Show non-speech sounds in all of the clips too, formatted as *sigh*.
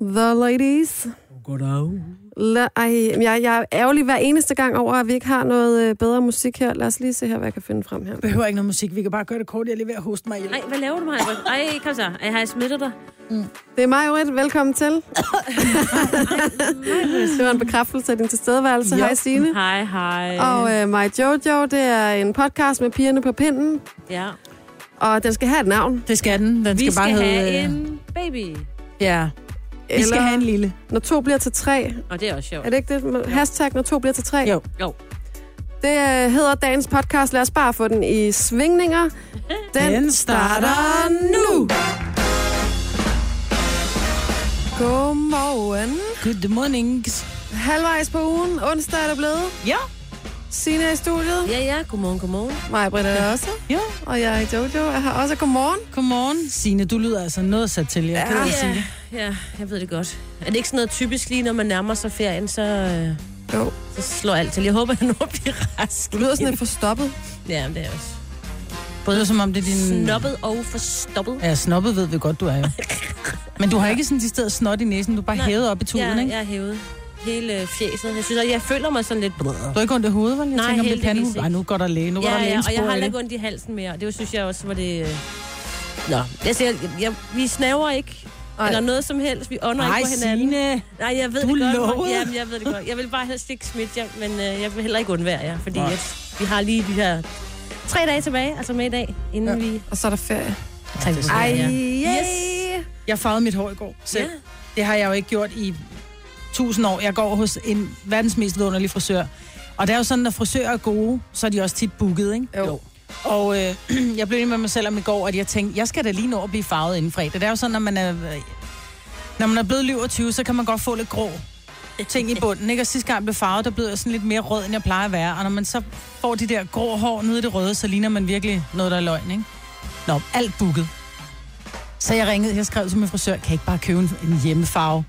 The Ladies. Goddag. La- Ej, jeg, jeg er ærgerlig hver eneste gang over, at vi ikke har noget øh, bedre musik her. Lad os lige se her, hvad jeg kan finde frem her. Behøver ikke noget musik, vi kan bare gøre det kort. Jeg er lige ved at hoste mig. Nej, hvad laver du, mig? Ej, kom så. Ej, har jeg smittet dig? Det er mig, Rit. Velkommen til. *laughs* det var en bekræftelse af din tilstedeværelse. Jo. Hej, Signe. Hej, hej. Og øh, mig Jojo, det er en podcast med pigerne på pinden, ja. og den skal have et navn. Det skal den. Den Vi skal, skal bare have hedde... øh, en baby. Ja, vi skal have en lille. Når to bliver til tre. Og det er også sjovt. Er det ikke det? Hashtag, når to bliver til tre. Jo. Jo. Det øh, hedder dagens podcast. Lad os bare få den i svingninger. Den, Den starter nu. Godmorgen. Good morning. Halvvejs på ugen. Onsdag er det blevet. Ja. Signe er i studiet. Ja, ja. Godmorgen, godmorgen. Mig, Britta, er også. Ja. Og jeg er Jojo. Jeg har også godmorgen. Godmorgen. Signe, du lyder altså noget sat til. Jeg kan Ja. ja. sige det. Ja, jeg ved det godt. Er det ikke sådan noget typisk lige, når man nærmer sig ferien, så, øh, Jo. så slår alt til. Jeg håber, *laughs* at jeg når at blive rask. Du lyder sådan lidt forstoppet. Ja, det er også. Det lyder som om det er din... Snobbet og forstoppet. Ja, snobbet ved vi godt, du er jo. *laughs* Men du har ikke sådan de steder snot i næsen. Du er bare Nej. hævet op i tuden, Ja, ikke? jeg er hævet hele fjeset. Jeg synes, at jeg føler mig sådan lidt... Du har ikke ondt i hovedet, vel? Jeg Nej, tænker, om det er heldigvis panden. ikke. Ej, nu går der læge. Nu går Ja, der ja, og jeg har i heller ikke ondt i halsen mere. og Det synes jeg også var det... øh, Nå, jeg siger, jeg, jeg, vi snaver ikke. Ej. Eller noget som helst. Vi ånder Nej, ikke på hinanden. Signe. Nej, jeg ved Du det godt. lovede. Jamen, jeg ved det godt. Jeg vil bare helst ikke smitte jer, men øh, jeg vil heller ikke undvære jer, fordi Nej. at vi har lige de her tre dage tilbage, altså med i dag, inden Ja. vi Og så er der ferie. Ej, ferie. yay. Jeg farvede mit hår i går selv. Ja. Det har jeg jo ikke gjort i tusind år. Jeg går hos en verdens mest vidunderlige frisør. Og det er jo sådan, når frisører er gode, så er de også tit booket, ikke? Jo. Og øh, *clears throat* jeg blev enig med mig selv om i går, at jeg tænkte, jeg skal da lige nå at blive farvet inden fredag. Det er jo sådan, når man er, øh, når man er blevet 27, så kan man godt få lidt grå ting i *laughs* bunden, ikke? Og sidste gang jeg blev farvet, der blev jeg sådan lidt mere rød, end jeg plejer at være. Og når man så får de der grå hår nede i det røde, så ligner man virkelig noget, der er løgn, ikke? Nå, alt booket. Så jeg ringede, jeg skrev til min frisør, kan jeg ikke bare købe en, en hjemmefarve?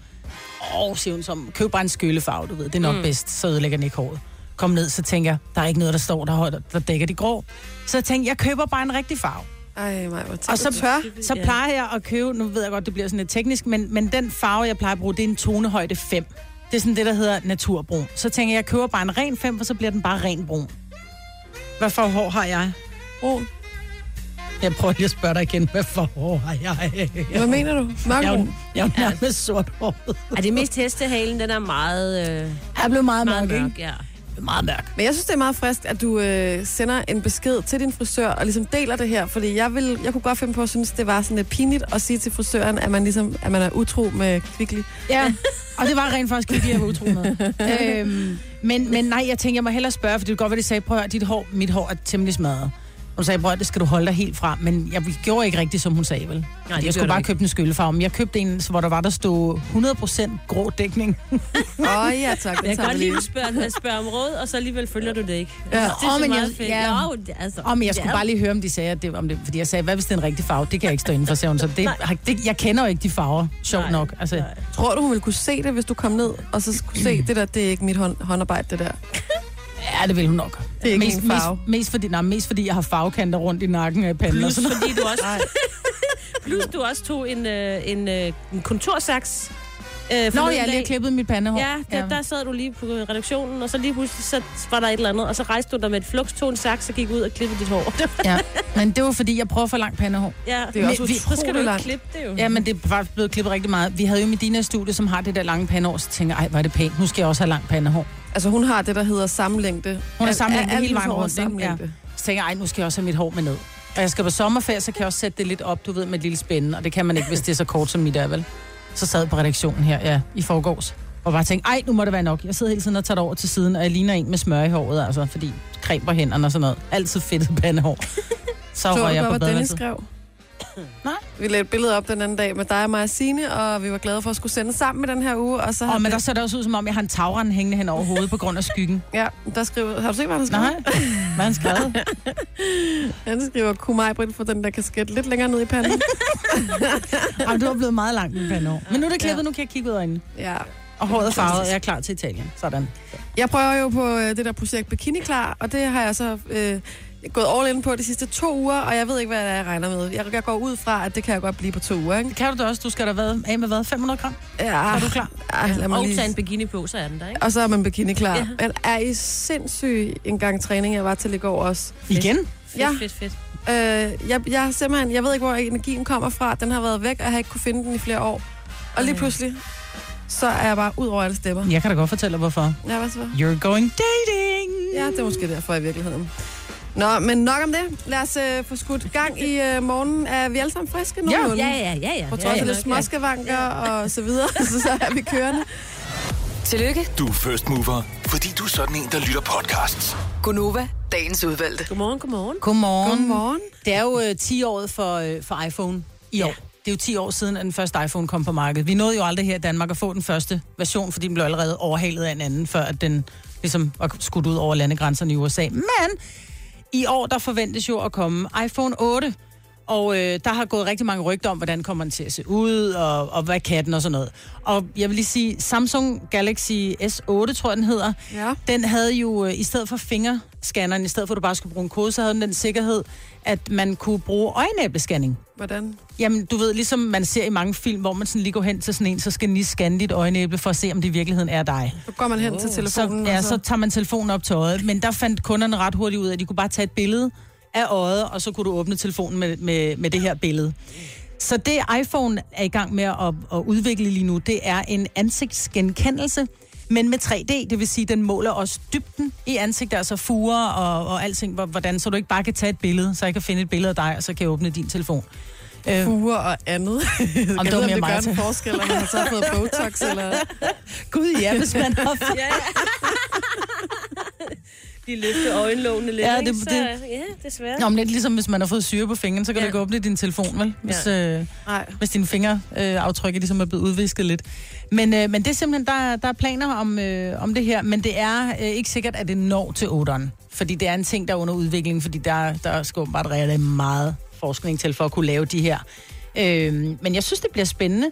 Åh, siger hun som, køb bare en skøllefarve, du ved, det er nok mm. Bedst, så ødelægger den ikke håret. Kom ned, så tænker jeg, der er ikke noget, der står, der, der, der dækker de grå. Så jeg tænkte, jeg køber bare en rigtig farve. Ej, mig, hvor Og så, tør. så plejer jeg at købe, nu ved jeg godt, det bliver sådan lidt teknisk, men, men den farve, jeg plejer at bruge, det er en tonehøjde 5. Det er sådan det, der hedder naturbrun. Så tænker jeg, jeg køber bare en ren 5, og så bliver den bare ren brun. Hvad for hår har jeg? Brun. Jeg prøver lige at spørge dig igen, hvad for hår har jeg? Hvad mener du? Jeg er jo, jeg er jo nærmest sort hår. Er det mest hestehalen, den er meget, øh, Jeg er blevet meget, meget mørk, mørk, ikke? ja. Meget mørk. Men jeg synes, det er meget frisk, at du øh, sender en besked til din frisør og ligesom deler det her, fordi jeg, vil, jeg kunne godt finde på at synes, det var sådan lidt pinligt at sige til frisøren, at man ligesom at man er utro med Kvickly. Ja, og det var rent faktisk ikke, jeg var utro med. *laughs* øhm, men, men nej, jeg tænker, jeg må hellere spørge, for det kan godt være, de sagde, prøv at høre, dit hår, mit hår er temmelig smadret. Og hun sagde, at, det skal du holde dig helt fra. Men jeg gjorde ikke rigtigt, som hun sagde, vel? det jeg skulle bare ikke. købe en skyllefarve. Men jeg købte en, hvor der var, der stod 100% grå dækning. Åh oh, ja, tak. *laughs* Jeg kan godt lide lige. at spørge, spørge om råd, og så alligevel følger du det ikke. Ja. Det er så men meget jeg- fedt. ja. Jo, altså, Og men jeg skulle ja. bare lige høre, om de sagde, at det, om det, fordi jeg sagde, hvad hvis det er en rigtig farve? Det kan jeg ikke stå inden for, sagde hun. Så det, Nej. det, jeg kender jo ikke de farver, sjovt Nej, nok. Altså, nej. Tror du, hun ville kunne se det, hvis du kom ned, og så skulle se, *clears throat* det der, det er ikke mit hånd, håndarbejde, det der. Ja, det vil hun nok. Det er ikke mest, farve. Mest, mest, fordi, nej, mest fordi, jeg har farvekanter rundt i nakken af panden. og Plus sådan noget. fordi du også, plus du også tog en, øh, en, øh, en kontorsaks. Øh, Nå, jeg har lige klippet mit pandehår. Ja, der, der sad du lige på redaktionen, og så lige pludselig så var der et eller andet, og så rejste du dig med et flugståen saks og gik ud og klippede dit hår. *laughs* ja. Men det var fordi, jeg prøver for langt pandehår. ja, Det er også Men vi- så skal du langt. klippe det jo. Ja, men det er faktisk blevet klippet rigtig meget. Vi havde jo Medina i studiet, som har det der lange pandehår, så tænker jeg, ej, hvor er det pænt. Nu skal jeg også have langt pandehår. Altså, hun har det, der hedder sammenlængde. Hun er sammenlængde hele vejen rundt, ikke? sammenlængde. Så tænker jeg, ej, nu skal jeg også have mit hår med ned. Og jeg skal på sommerferie, så kan jeg også sætte det lidt op, du ved, med et lille spænde. Og det kan man ikke, hvis det er så kort som mit er, vel? Så sad jeg på redaktionen her, ja, i forgårs. Og bare tænkte, ej, nu må det være nok. Jeg sidder hele tiden og tager det over til siden, og jeg ligner en med smør i håret, altså, fordi creme på hænderne og sådan noget. Altid fedtet pandehår. *laughs* Så Så du jeg på badeværelset. Skrev? Nej. Vi lagde et billede op den anden dag med dig og mig og Signe, og vi var glade for at skulle sende sammen med den her uge. Og så har Åh, men det- der ser det også ud, som om jeg har en tagrende hængende hen over hovedet på grund af skyggen. Ja, der skriver... Har du set, hvad han skriver? Nej, hvad han skrevet? *laughs* Han skriver, kunne mig, Britt, få den der kasket lidt længere ned i panden? *laughs* Jamen, du har blevet meget langt med pandehår. Men nu er det klippet, nu kan jeg kigge ud af øjnene. ja. Og håret er farvet, og jeg er klar til Italien. Sådan. Jeg prøver jo på øh, det der projekt Bikini Klar, og det har jeg så øh, gået all in på de sidste to uger, og jeg ved ikke, hvad jeg regner med. Jeg, jeg går ud fra, at det kan jeg godt blive på to uger, ikke? Kan du det også? Du skal da være af med hvad? 500 gram? Ja, Er du klar? Ja, lad mig Og lige... tage en bikini på, så er den der, ikke? Og så er man bikini klar. Ja. Men er I sindssyg en gang træning, jeg var til i går også? Igen? Fedt, Ja. fedt, fedt. Øh, jeg, jeg simpelthen, jeg ved ikke, hvor energien kommer fra. Den har været væk, og jeg har ikke kunne finde den i flere år. Og lige Ej. pludselig, så er jeg bare ud over alle stemmer. Jeg kan da godt fortælle dig, hvorfor. Ja, hvad så? You're going dating! Ja, det er måske derfor i virkeligheden. Nå, men nok om det. Lad os øh, få skudt gang i øh, morgenen. Er vi alle sammen friske nu? Ja, ja, ja, ja. ja. På trods ja, af ja, lidt nok, småskavanker og så videre, så, *laughs* så er vi kørende. Tillykke, Du er first mover, fordi du er sådan en, der lytter podcasts. Gunova, dagens udvalgte. ja. Godmorgen, godmorgen. Godmorgen. Godmorgen. Det er jo øh, 10 året for, øh, for iPhone i år. Det er jo 10 år siden, at den første iPhone kom på markedet. Vi nåede jo aldrig her i Danmark at få den første version, fordi den blev allerede overhalet af en anden, før at den ligesom var skudt ud over landegrænserne i USA. Men i år, der forventes jo at komme iPhone 8. Og øh, der har gået rigtig mange rygter om, hvordan kommer den til at se ud, og, og hvad kan den og sådan noget. Og jeg vil lige sige, Samsung Galaxy S8, tror jeg den hedder, Ja. den havde jo, øh, i stedet for fingerscanneren, i stedet for at du bare skulle bruge en kode, så havde den den sikkerhed, at man kunne bruge øjenæblescanning. Hvordan? Jamen, du ved, ligesom man ser i mange film, hvor man sådan lige går hen til sådan en, så skal den lige scanne dit øjenæble for at se, om det i virkeligheden er dig. Så går man hen oh. til Så, telefonen, ja, og så tager man telefonen op til øjet. Men der fandt kunderne ret hurtigt ud af, at de kunne bare tage et billede af øjet, og så kunne du åbne telefonen med, med, med det her billede. Så det iPhone er i gang med at, at udvikle lige nu, det er en ansigtsgenkendelse, men med 3D, det vil sige, den måler også dybden i ansigtet, altså fuger og, og alting, hvor- hvordan, så du ikke bare kan tage et billede, så jeg kan finde et billede af dig, og så kan jeg åbne din telefon. Øh, Fuger og andet. *laughs* Jeg det var ved, om det gør en forskel, om man har så fået Botox, eller... *laughs* Gud, ja, hvis man har *laughs* Ja, ja. De løfter øjenlågene lidt, Ja, ikke? det- Så, det- ja, desværre. Nå, men lidt ligesom hvis man har fået syre på fingeren, så kan ja. Ja. du ikke åbne din telefon, vel? Hvis, ja. øh, Nej. hvis dine fingeraftryk øh, ligesom er blevet udvisket lidt. Men, øh, men det er simpelthen, der, der er planer om, øh, om det her, men det er øh, ikke sikkert, at det når til 8'eren. Fordi det er en ting, der er under udvikling, fordi der, der skal åbenbart rigtig meget forskning til for at kunne lave de her. Øh, men jeg synes, det bliver spændende.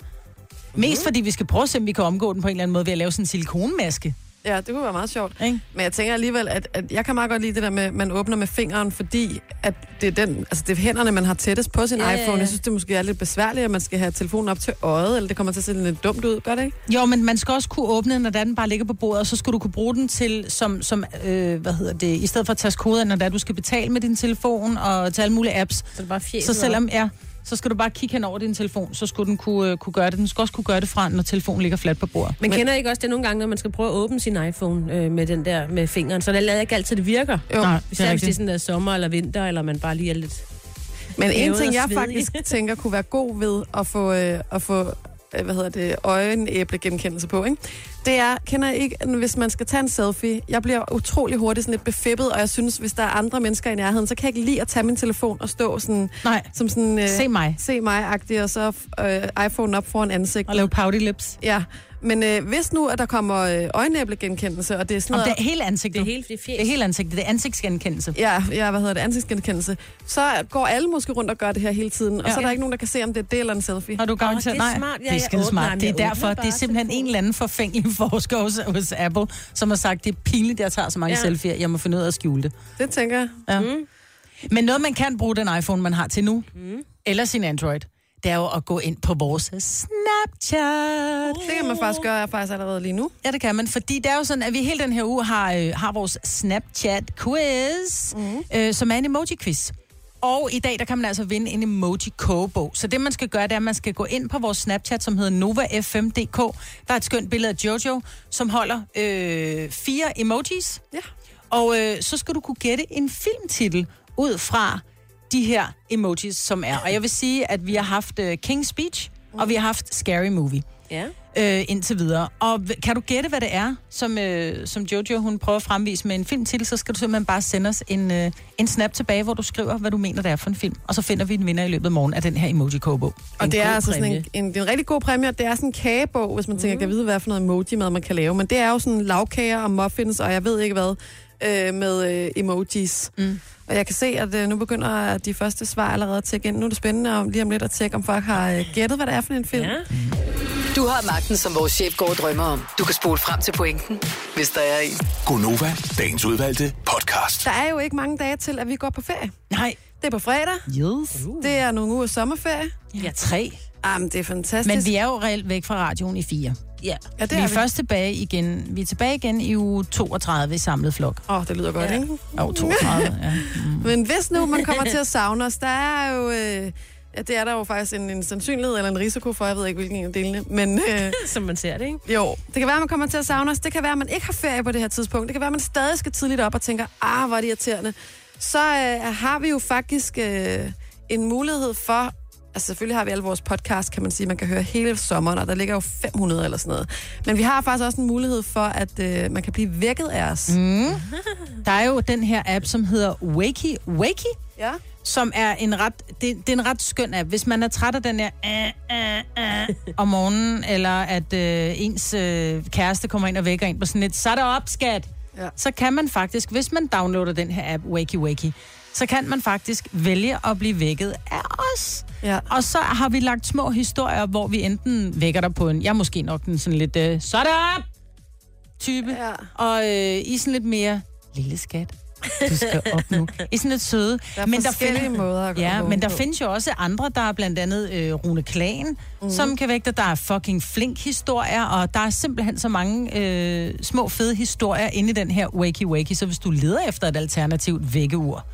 Mest fordi vi skal prøve at se, om vi kan omgå den på en eller anden måde ved at lave sådan en silikonmaske. Ja, det kunne være meget sjovt. Ikke? Men jeg tænker alligevel, at, at jeg kan meget godt lide det der med, at man åbner med fingeren, fordi at det er, den, altså det er hænderne, man har tættest på sin Ja, iPhone. ja. Jeg synes, det måske er lidt besværligt, at man skal have telefonen op til øjet, eller det kommer til at se lidt dumt ud. Gør det ikke? Jo, men man skal også kunne åbne den, når den bare ligger på bordet, og så skal du kunne bruge den til, som, som øh, hvad hedder det, i stedet for at tage koden, når du skal betale med din telefon og til alle mulige apps. Så er det bare fjeset Så selvom, ja, så skal du bare kigge hen over din telefon, så skulle den kunne, øh, kunne gøre det. Den skal også kunne gøre det fra, når telefonen ligger fladt på bordet. Men kender I ikke også det nogle gange, når man skal prøve at åbne sin iPhone øh, med den der med fingeren? Så det lader ikke altid, det virker. Jo. Nej, det Især er hvis det er sådan der sommer eller vinter, eller man bare lige er lidt... Men en ting, jeg faktisk *laughs* tænker kunne være god ved at få, øh, at få øh, hvad hedder det, øjenæblegenkendelse på, ikke? Det er, kender I ikke, hvis man skal tage en selfie, jeg bliver utrolig hurtigt sådan lidt befippet, og jeg synes, hvis der er andre mennesker i nærheden, så kan jeg ikke lide at tage min telefon og stå sådan, Nej, som sådan... Øh, se mig se mig-agtig, og så øh, iPhone op foran ansigtet. og lave pouty lips. Ja, men øh, hvis nu, at der kommer øh, øjenæblegenkendelse, og det er sådan Om noget... det er hele ansigtet. Det er helt det fjes. det er hele ansigtet. Det er ansigtsgenkendelse. Ja, ja, hvad hedder det, ansigtsgenkendelse. Så går alle måske rundt og gør det her hele tiden, og Ja. så er der ikke nogen, der kan se, om det er det eller en selfie. Har du garanteret? det er Nej, smart. Ja, det er skide smart. Det er derfor, det er simpelthen en eller anden forfængelig *laughs* forsker hos, hos Apple, som har sagt, det er pinligt, at jeg tager så mange ja. Ja. selfies. Jeg må finde ud af at skjule det. Det tænker jeg. Ja. Mm. Men noget, man kan bruge den iPhone, man har til nu, mm. eller sin Android, det er jo at gå ind på vores Snapchat. Det kan man faktisk gøre faktisk allerede lige nu. Ja, det kan man, fordi det er jo sådan, at vi hele den her uge har, øh, har vores Snapchat-quiz, mm. øh, som er en emoji-quiz. Og i dag, der kan man altså vinde en emoji-kogebog. Så det, man skal gøre, det er, at man skal gå ind på vores Snapchat, som hedder NovaF5.dk. Der er et skønt billede af Jojo, som holder øh, fire emojis. Ja. Og øh, så skal du kunne gætte en filmtitel ud fra de her emojis, som er. Og jeg vil sige, at vi har haft øh, King's Speech, og vi har haft Scary Movie Ja. øh, indtil videre. Og kan du gætte, hvad det er, som, øh, som Jojo hun prøver at fremvise med en filmtitel, så skal du simpelthen bare sende os en, øh, en snap tilbage, hvor du skriver, hvad du mener, det er for en film. Og så finder vi en vinder i løbet af morgen af den her emoji-kogebog. Og En det er altså sådan en, en, det er en rigtig god præmie, og det er sådan en kagebog, hvis man tænker, kan vide, hvad for noget emoji-mad man kan lave. Men det er jo sådan lavkager og muffins, og jeg ved ikke hvad, øh, med øh, emojis. Mm. Og jeg kan se, at øh, nu begynder de første svar allerede at tjekke ind. Nu er det spændende om, lige om lidt at tjekke, om folk har øh, gættet, hvad det er for en film. ja. Du har magten, som vores chef går og drømmer om. Du kan spole frem til pointen, hvis der er en. Gonova, dagens udvalgte podcast. Der er jo ikke mange dage til, at vi går på ferie. Nej. Det er på fredag. Yes. Det er nogle uger sommerferie. Ja, tre. Jamen, det er fantastisk. Men vi er jo reelt væk fra radioen i fire. Ja. ja, det vi er er vi. først tilbage igen. Vi er tilbage igen i uge 32 i samlet flok. Åh, oh, det lyder godt, Ja. ikke? Jo, 32, ja. *laughs* Men hvis nu man kommer til at savne os, der er jo... Øh, ja, det er der jo faktisk en, en sandsynlighed eller en risiko for, jeg ved ikke, hvilken en af delene. Men øh, *laughs* Som man ser det, ikke? jo, det kan være, man kommer til at savne os. Det kan være, man ikke har ferie på det her tidspunkt. Det kan være, man stadig skal tidligt op og tænker, ah, hvor er det irriterende. Så øh, har vi jo faktisk øh, en mulighed for... Altså selvfølgelig har vi alle vores podcast, kan man sige. Man kan høre hele sommeren, og der ligger jo 500 eller sådan noget. Men vi har faktisk også en mulighed for, at øh, man kan blive vækket af os. Mm. Der er jo den her app, som hedder Wakey. Wakey? Ja. som er en ret, det, det er en ret skøn app. Hvis man er træt af den her øh, øh, øh, om morgenen, eller at øh, ens øh, kæreste kommer ind og vækker en på sådan et, så er der op, skat. Ja. Så kan man faktisk, hvis man downloader den her app, Wakey Wakey, så kan man faktisk vælge at blive vækket af os. Ja. Og så har vi lagt små historier, hvor vi enten vækker dig på en, jeg er måske nok den sådan lidt, øh, så der op! type. Ja. Og øh, I sådan lidt mere, lille skat, du skal *laughs* op nu. I sådan lidt søde. Der er forskellige måder at Ja, men der på. findes jo også andre, der er blandt andet øh, Rune Klagen, mm. som kan vægte, der er fucking flink historier, og der er simpelthen så mange øh, små fede historier inde i den her Wakey Wakey, så hvis du leder efter et alternativt vækkeur,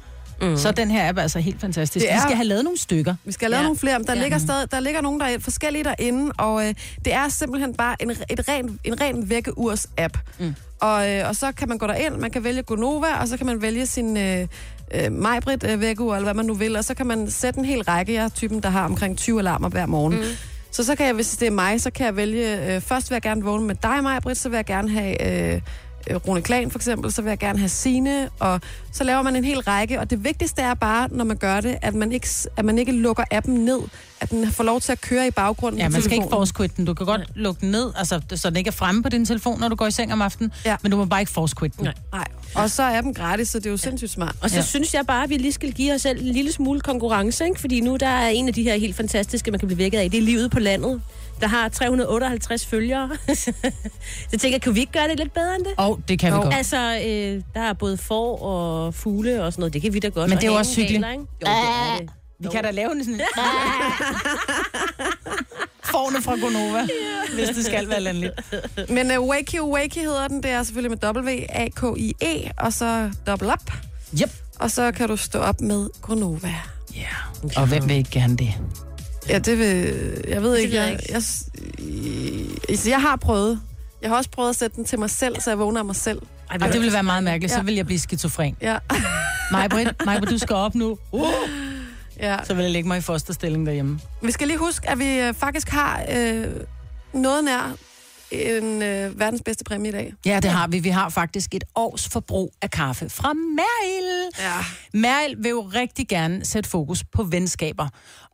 mm. så er den her app altså helt fantastisk. Det er- Vi skal have lavet nogle stykker. Vi skal have lavet Ja. nogle flere, men der, Ja. ligger stadig, der ligger nogle, der er forskellige derinde, og øh, det er simpelthen bare en, et ren, en ren vækkeurs-app. Mm. Og, øh, og så kan man gå derind, man kan vælge Gonova, og så kan man vælge sin øh, øh, Majbrit øh, vækkeur, eller hvad man nu vil, og så kan man sætte en hel række. Jeg er typen, der har omkring 20 alarmer hver morgen. Mm. Så så kan jeg, hvis det er mig, så kan jeg vælge, øh, først vil jeg gerne vågne med dig, Majbrit, så vil jeg gerne have... Øh, Øh, Rune Klan for eksempel, så vil jeg gerne have Sine og så laver man en hel række, og det vigtigste er bare, når man gør det, at man ikke, at man ikke lukker appen ned, at den får lov til at køre i baggrunden Ja, man skal ikke quit den. Du kan godt lukke den ned, altså, så den ikke er fremme på din telefon, når du går i seng om aftenen, Ja. men du må bare ikke force quit den. Nej. Nej. Og så er appen gratis, så det er jo sindssygt smart. Og så Ja. synes jeg bare, at vi lige skal give os selv en lille smule konkurrence, ikke? fordi nu der er en af de her helt fantastiske, man kan blive vækket af. Det er livet på landet, der har 358 følgere. *laughs* så jeg tænker, kan vi ikke gøre det lidt bedre end det? Og det kan vi Jo. godt. Altså, øh, der er både får og fugle og sådan noget. Det kan vi da godt. Men det er jo Og også ikke? Jo, det er det. Vi kan da lave en *laughs* sådan... Forne fra Gonova, hvis det skal være landligt. Men uh, Wakey Wakey hedder den, det er selvfølgelig med W-A-K-I-E, og så double up. Yep. Og så kan du stå op med Gronova. Ja, og hvem vil ikke gerne det? Ja, det vil... Jeg ved ikke, jeg jeg, jeg, jeg, jeg, har prøvet. Jeg har også prøvet at sætte den til mig selv, så jeg vågner af mig selv. Ej, Og det ville være meget mærkeligt, så Ja. vil jeg blive skizofren. Ja. Britt, mig, du skal op nu. Uh, ja. så vil jeg lægge mig i fosterstilling derhjemme. Vi skal lige huske, at vi øh, faktisk har øh, noget nær en øh, verdens bedste præmie i dag. Ja, det har vi. Vi har faktisk et års forbrug af kaffe fra Meril. Ja. Meril vil jo rigtig gerne sætte fokus på venskaber.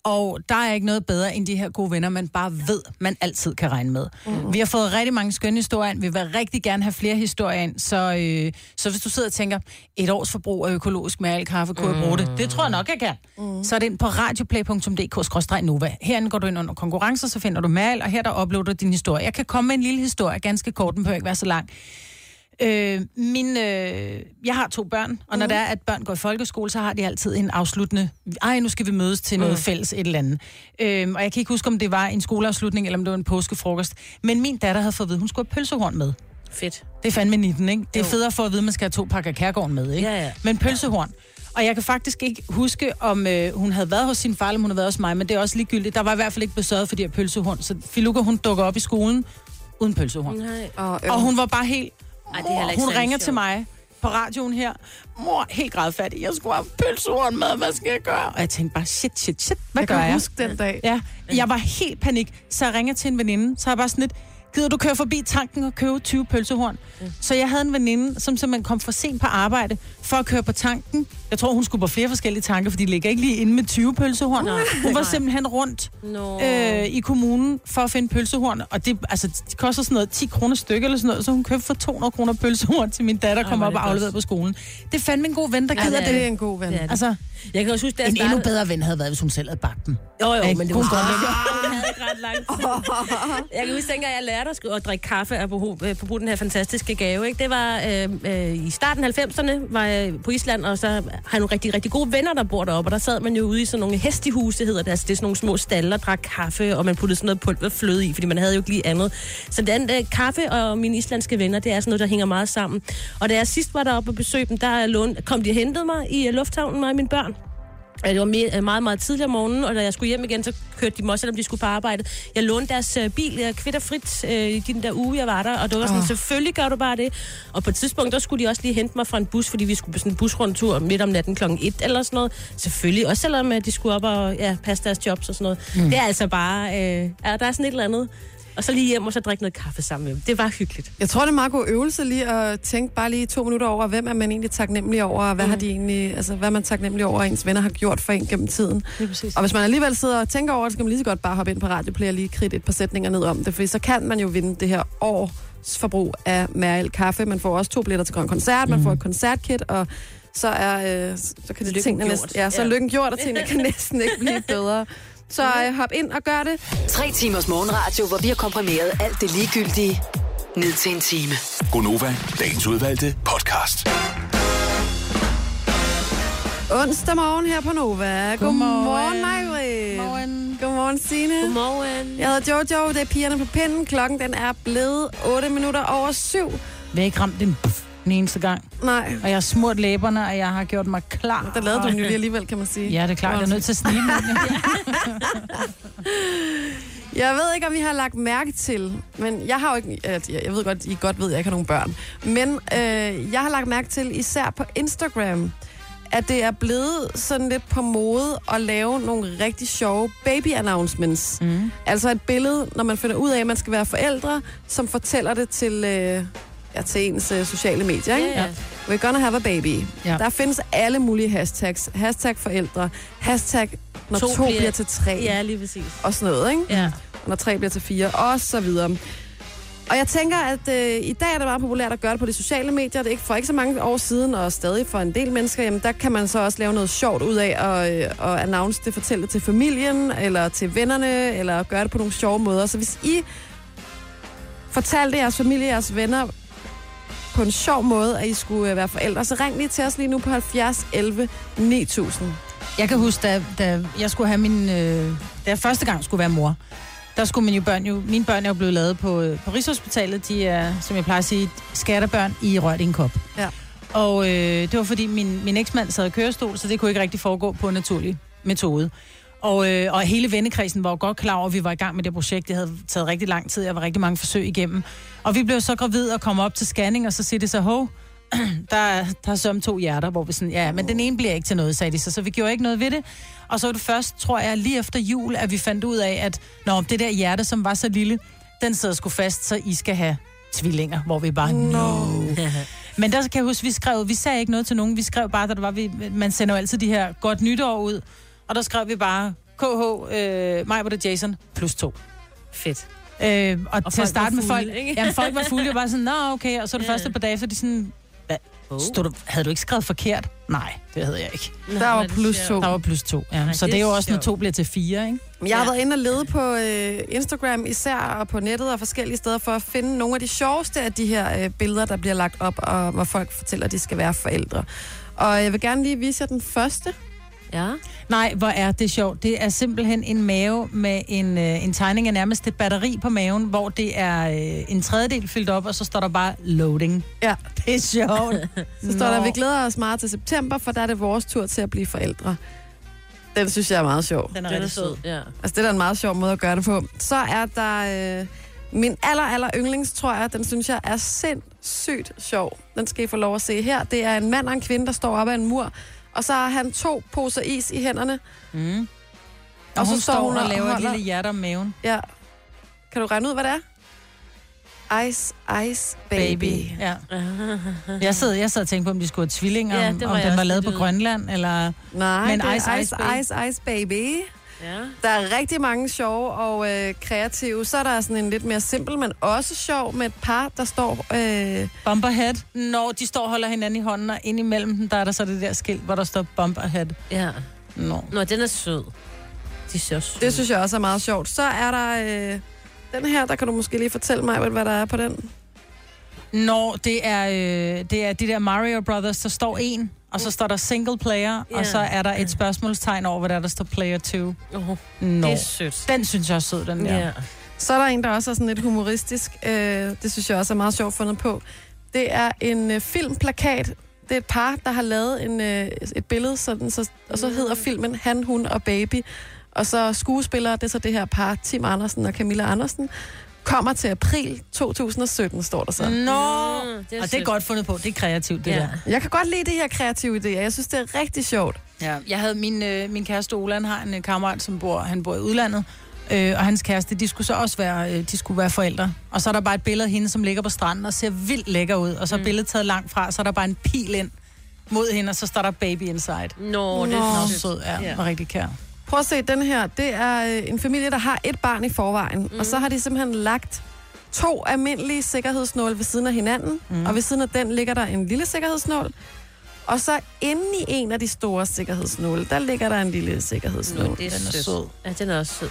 Og der er ikke noget bedre end de her gode venner, man bare ved, man altid kan regne med. Mm. Vi har fået rigtig mange skønne historier ind. Vi vil rigtig gerne have flere historier ind. Så, øh, så hvis du sidder og tænker, et års forbrug af økologisk Meril kaffe, kunne jeg bruge det? Det tror jeg nok, jeg kan. Mm. Så er det ind på radioplay.dk-nova. Herinde går du ind under konkurrencer, så finder du Meril, og her der uploader din historie. Jeg kan komme med en lille historie, ganske kort, den behøver ikke være så lang. Øh, min, øh, jeg har to børn, og når mm. det er, at børn går i folkeskole, så har de altid en afsluttende... Ej, nu skal vi mødes til noget mm. fælles et eller andet. Øh, og jeg kan ikke huske, om det var en skoleafslutning, eller om det var en påskefrokost. Men min datter havde fået at vide, at hun skulle have pølsehorn med. Fedt. Det er fandme 19, ikke? Det er federe for at vide, at man skal have to pakker kærgården med, ikke? Ja, ja. Men pølsehorn. Og jeg kan faktisk ikke huske, om øh, hun havde været hos sin far, eller om hun havde været hos mig, men det er også ligegyldigt. Der var i hvert fald ikke besøget for de her pølsehorn. Så Filuka, hun dukker op i skolen uden pølsehorn. Nej. Og, Og hun var bare helt... Ej, det er heller ikke hun særlig ringer sjovt. til mig på radioen her. Mor, helt grædfattig. Jeg skulle have pølsehorn med. Hvad skal jeg gøre? Og jeg tænkte bare, shit, shit, shit. Hvad jeg gør kan jeg? huske den dag. Ja, jeg var helt panik. Så jeg ringer til en veninde. Så er jeg bare sådan lidt, gider du køre forbi tanken og købe 20 pølsehorn? Så jeg havde en veninde, som simpelthen kom for sent på arbejde for at køre på tanken. Jeg tror, hun skulle på flere forskellige tanker, for de ligger ikke lige inde med 20 pølsehorn. Nej. Hun var simpelthen rundt Nå. øh, i kommunen for at finde pølsehorn. Og det, altså, det koster sådan noget 10 kroner stykke eller sådan noget, så hun købte for 200 kroner pølsehorn til min datter, kom er op og afleverede på skolen. Det er fandme en god ven, der Ja, gider det det. Det er en god ven. Det er det. Altså, Jeg kan også huske, da jeg en endnu startede... bedre ven havde været, hvis hun selv havde bagt dem. Jo, jo, men det var godt. *laughs* Det havde ikke ret lang. Jeg kan huske, dengang jeg lærte at, skulle- at drikke kaffe og øh, bruge den her fantastiske gave. Ikke? Det var øh, øh, i starten af 90'erne, var jeg på Island, og så har jeg nogle rigtig, rigtig gode venner, der bor deroppe. Og der sad man jo ude i sådan nogle hestehuse, hedder det. Altså, det er sådan nogle små stalle og drak kaffe, og man puttede sådan noget pulverfløde i, fordi man havde jo ikke lige andet. Så den øh, kaffe og mine islandske venner, det er sådan noget, der hænger meget sammen. Og da jeg sidst var deroppe og besøgte dem, der lån, kom de og hentede mig i øh, lufthavnen, mig og mine børn. Ja, Det var mere, meget, meget tidligere om morgenen, og da jeg skulle hjem igen, så kørte de mig også, selvom de skulle på arbejde. Jeg lånte deres øh, bil jeg kvitterfrit øh, i den der uge, jeg var der, og det var sådan, Åh. selvfølgelig gør du bare det. Og på et tidspunkt, der skulle de også lige hente mig fra en bus, fordi vi skulle på sådan en busrundtur midt om natten klokken 1 eller sådan noget. Selvfølgelig, også selvom øh, de skulle op og ja, passe deres jobs og sådan noget. Mm. Det er altså bare, øh, ja, der er sådan et eller andet. Og så lige hjem og så drikke noget kaffe sammen med dem. Det var hyggeligt. Jeg tror, det er meget god øvelse lige at tænke bare lige to minutter over, hvem er man egentlig taknemmelig over, og hvad mm. har de egentlig, altså hvad er man taknemmelig over, ens venner har gjort for en gennem tiden. Og hvis man alligevel sidder og tænker over det, så kan man lige så godt bare hoppe ind på Radioplay og lige kridte et par sætninger ned om det, for så kan man jo vinde det her års forbrug af Mariel Kaffe. Man får også to billetter til Grøn Koncert, man får et koncertkit, og så er øh, så kan det tingene næsten, ja, så Ja. lykken gjort, og tingene kan *laughs* næsten ikke blive bedre. Så øh, hop ind og gør det. Tre timers morgenradio, hvor vi har komprimeret alt det ligegyldige ned til en time. Gonova, dagens udvalgte podcast. Onsdag morgen her på Nova. Godmorgen, Godmorgen. Majbrit. Morgen. Godmorgen, Signe. Godmorgen. Jeg hedder Jojo, det er pigerne på pinden. Klokken den er blevet 8 minutter over 7. Vi har ikke ramt den, puff, den eneste gang. Nej, Og jeg har smurt læberne, og jeg har gjort mig klar. der lavede du den jo lige alligevel, kan man sige. Ja, det er klart. Jeg er nødt til at snige. *laughs* Jeg ved ikke, om I har lagt mærke til, men jeg har jo ikke, jeg jeg ved godt, I godt ved, at jeg ikke har nogen børn, men øh, jeg har lagt mærke til, især på Instagram, at det er blevet sådan lidt på mode at lave nogle rigtig sjove baby-announcements. Mm. Altså et billede, når man finder ud af, at man skal være forældre, som fortæller det til, øh, ja, til ens øh, sociale medier. Ikke? Ja. We're gonna have a baby. Ja. Der findes alle mulige hashtags. Hashtag forældre. Hashtag når to, To bliver, bliver- til tre. Ja, lige præcis. Og sådan noget, ikke? Ja. når tre bliver til fire, og så videre. Og jeg tænker, at øh, i dag er det meget populært at gøre det på de sociale medier. Det er ikke for ikke så mange år siden, og stadig for en del mennesker, jamen der kan man så også lave noget sjovt ud af at, øh, at announce det, fortælle det til familien, eller til vennerne, eller gøre det på nogle sjove måder. Så hvis I fortalte jeres familie, jeres venner på en sjov måde, at I skulle øh, være forældre, så ring lige til os lige nu på 70 11 9000. Jeg kan huske, da, da jeg skulle have min... Øh, da jeg første gang skulle være mor, der skulle mine børn jo... Mine børn er jo blevet lavet på, øh, på Rigshospitalet. De er, som jeg plejer at sige, skatterbørn i rørt i en kop. Ja. Og øh, det var fordi, min, min eksmand sad i kørestol, så det kunne ikke rigtig foregå på en naturlig metode. Og, øh, og hele vennekredsen var jo godt klar over, at vi var i gang med det projekt. Det havde taget rigtig lang tid. Jeg var rigtig mange forsøg igennem. Og vi blev så gravid og kom op til scanning, og så siger det så, hov, *clears throat* der, er- der er som to hjerter, hvor vi sådan, ja, men den ene bliver ikke til noget, sagde de så, så vi gjorde ikke noget ved det. Og så var det først, tror jeg, lige efter jul, at vi fandt ud af, at når det der hjerte, som var så lille, den sidder sgu fast, så I skal have tvillinger, hvor vi bare, no. *laughs* Men der kan jeg huske, vi skrev, vi sagde ikke noget til nogen, vi skrev bare, da der var, vi, man sender jo altid de her godt nytår ud, og der skrev vi bare, KH, øh, mig var det Jason, plus to. Fedt. Øh, og, og til at starte med folk, ikke? jamen, folk var fulde, jeg var bare sådan, nå okay, og så det Ja. første par dage, så de sådan, hvad, Oh. stod du, havde du ikke skrevet forkert? Nej, det havde jeg ikke. Der var plus to. Der var plus to, ja. Ej, så det det er jo også, når to bliver til fire, ikke? Jeg har Ja. været inde og lede på øh, Instagram især, og på nettet og forskellige steder, for at finde nogle af de sjoveste af de her øh, billeder, der bliver lagt op, og hvor folk fortæller, at de skal være forældre. Og jeg vil gerne lige vise jer den første. Ja. Nej, hvor er det sjovt. Det er simpelthen en mave med en, øh, en tegning af nærmest et batteri på maven, hvor det er øh, en tredjedel fyldt op, og så står der bare loading. Ja. *laughs* Det er sjovt. *laughs* Så står der, vi glæder os meget til september, for der er det vores tur til at blive forældre. Den synes jeg er meget sjov. Den er Den er rigtig sød. sød. Ja. Altså, det er da en meget sjov måde at gøre det på. Så er der øh, min aller, aller yndlings, tror jeg. Den synes jeg er sindssygt sjov. Den skal I få lov at se her. Det er en mand og en kvinde, der står op ad en mur. Og så har han to poser is i hænderne. Mm. Og, Og så hun står hun og og laver et holder- lille hjerte om maven. Ja. Kan du regne ud, hvad det er? Ice, Ice Baby. Baby. Ja. Jeg sad, jeg sad og tænkte på, om de skulle have tvillinger, Ja, om jeg den var lavet på. Grønland, eller... Nej, Men det Ice, Ice, Ice Ice. Ice, Baby. Ja. Der er rigtig mange sjove og øh, kreative. Så er der sådan en lidt mere simpel, men også sjov med et par, der står... Øh, Bumperhead. Når de står og holder hinanden i hånden, og ind imellem dem, der er der så det der skilt, hvor der står Bumperhead. ja. Nå. Nå, den er sød. De er så søde. det synes jeg også er meget sjovt. Så er der øh, den her, der kan du måske lige fortælle mig, hvad der er på den. Når det er, øh, det er de der Mario Brothers, der står en, og så står der single player, Ja. og så er der et spørgsmålstegn over, hvad der, er, der står player 2. Oh, Nå. det er sødt. Den synes jeg er sød, den der. Ja. Så er der en, der også er sådan lidt humoristisk. Øh, det synes jeg også er meget sjovt fundet på. Det er en øh, filmplakat. Det er et par, der har lavet en, øh, et billede, sådan, så, og så hedder filmen Han, Hun og Baby. Og så skuespillere, det er så det her par, Tim Andersen og Camilla Andersen, kommer til april 2017, står der så. Nå, det er og det er sødt. godt fundet på. Det er kreativt, det Ja. der. Jeg kan godt lide de her kreative idéer. Jeg synes, det er rigtig sjovt. Ja. Jeg havde min, øh, min kæreste Ola, han har en øh, kammerat, som bor, han bor i udlandet, øh, og hans kæreste, de skulle så også være, øh, de skulle være forældre. Og så er der bare et billede af hende, som ligger på stranden og ser vildt lækker ud, og så er billedet taget langt fra, så er der bare en pil ind mod hende, og så står der baby inside. Nå, det Nå, er sødt. sød, ja, Ja. og rigtig kær. Prøv at se, den her, det er øh, en familie, der har et barn i forvejen. Mm. Og så har de simpelthen lagt to almindelige sikkerhedsnåle ved siden af hinanden. Mm. Og ved siden af den ligger der en lille sikkerhedsnål. Og så inde i en af de store sikkerhedsnåle, der ligger der en lille sikkerhedsnål. Nå, det er, Den er sødt. sød. Ja, den er også sød.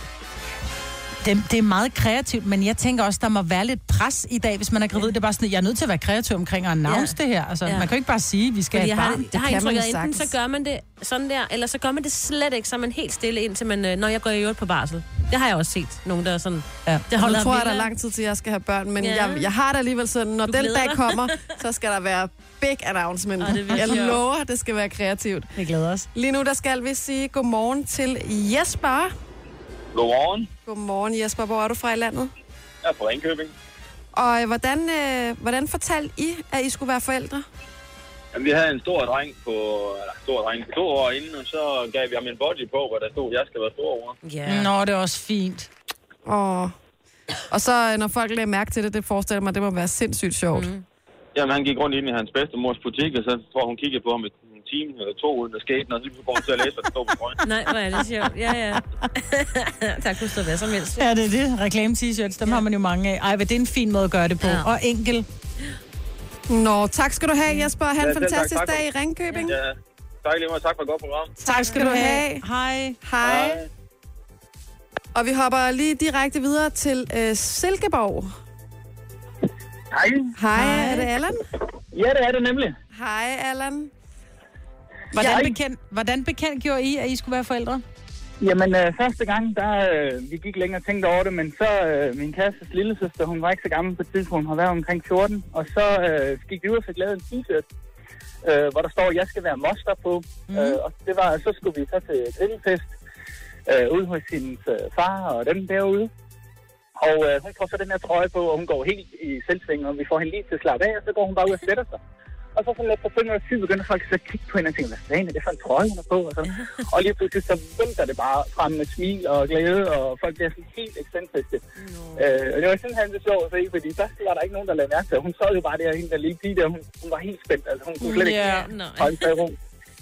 Det, det er meget kreativt, men jeg tænker også, der må være lidt pres i dag, hvis man er gravid. Det er bare sådan, jeg er nødt til at være kreativ omkring at announce Ja. det her. Altså, Ja. man kan jo ikke bare sige, at vi skal Fordi have jeg et har, barn. jeg har kan indtryk man af, enten så gør man det sådan der, eller så gør man det slet ikke, så er man helt stille, indtil man, øh, når jeg går i øvrigt på barsel. Det har jeg også set, nogen der er sådan... Ja. Det Nu holder tror jeg, der er lang tid til, jeg skal have børn, men Ja. jeg, jeg har det alligevel sådan, når Du den dag dig. kommer, *laughs* så skal der være big announcement. Ej, det jeg lover, det skal være kreativt. Vi glæder os. Lige nu, der skal vi sige godmorgen til Jesper. Godmorgen. Godmorgen, Jesper. Hvor er du fra i landet? Jeg er fra Ringkøbing. Og øh, hvordan, øh, hvordan fortalte I, at I skulle være forældre? Jamen, vi havde en stor dreng på, eller stor dreng på to år inden, og så gav vi ham en body på, hvor der stod, at jeg skal være stor over. Ja. Nå, det er også fint. Og, og så, øh, når folk lagde mærke til det, det forestiller mig, det må være sindssygt sjovt. Mm. Jamen, han gik rundt ind i hans bedstemors butik, og så tror jeg, hun kiggede på ham i en time eller to, uden der skete noget, og så går hun til at læse, hvad der stod på trøjen. Nej, hvor er det sjovt. Ja, ja. *laughs* der kunne stå hvad som helst. Ja, det er det. Reklame-t-shirts, dem ja. har man jo mange af. Ej, men det er en fin måde at gøre det på. Ja. Og enkel. Nå, tak skal du have, Jesper. Ha' en Ja, tak. fantastisk Tak for- dag i Ringkøbing. Ja, tak lige meget. Tak for et godt program. Tak skal du have. Hej. Hej. Og vi hopper lige direkte videre til øh, Silkeborg. Hej. Hej, Hej. er det Allan? Ja, det er det nemlig. Hej, Allan. Hvordan, bekendt, hvordan bekendt gjorde I, at I skulle være forældre? Jamen, øh, første gang, der øh, vi gik længere og tænkte over det, men så øh, min kærestes lille søster, hun var ikke så gammel på et tidspunkt, hun har været omkring 14, og så øh, gik vi ud og fik lavet en t-shirt, øh, hvor der står, jeg skal være moster på, mm. øh, og det var, så skulle vi så til grillfest øh, ude hos sin øh, far og dem derude, og øh, hun får så den her trøje på, og hun går helt i selvsving, og vi får hende lige til at slappe af, og så går hun bare ud og sætter sig. Og så sådan lidt på 5 tid begynder folk så at kigge på hende og tænke, hvad fanden er det for en trøje, hun er på? Og, så. *laughs* og lige pludselig så vælter det bare frem med smil og glæde, og folk bliver sådan helt ekscentriske. Øh, og det var simpelthen så sjovt at se, fordi først var der ikke nogen, der lagde mærke til, hun så jo bare der, hende der lille pige der, hun, hun var helt spændt, altså hun kunne slet ikke. Nej. holde sig i ro.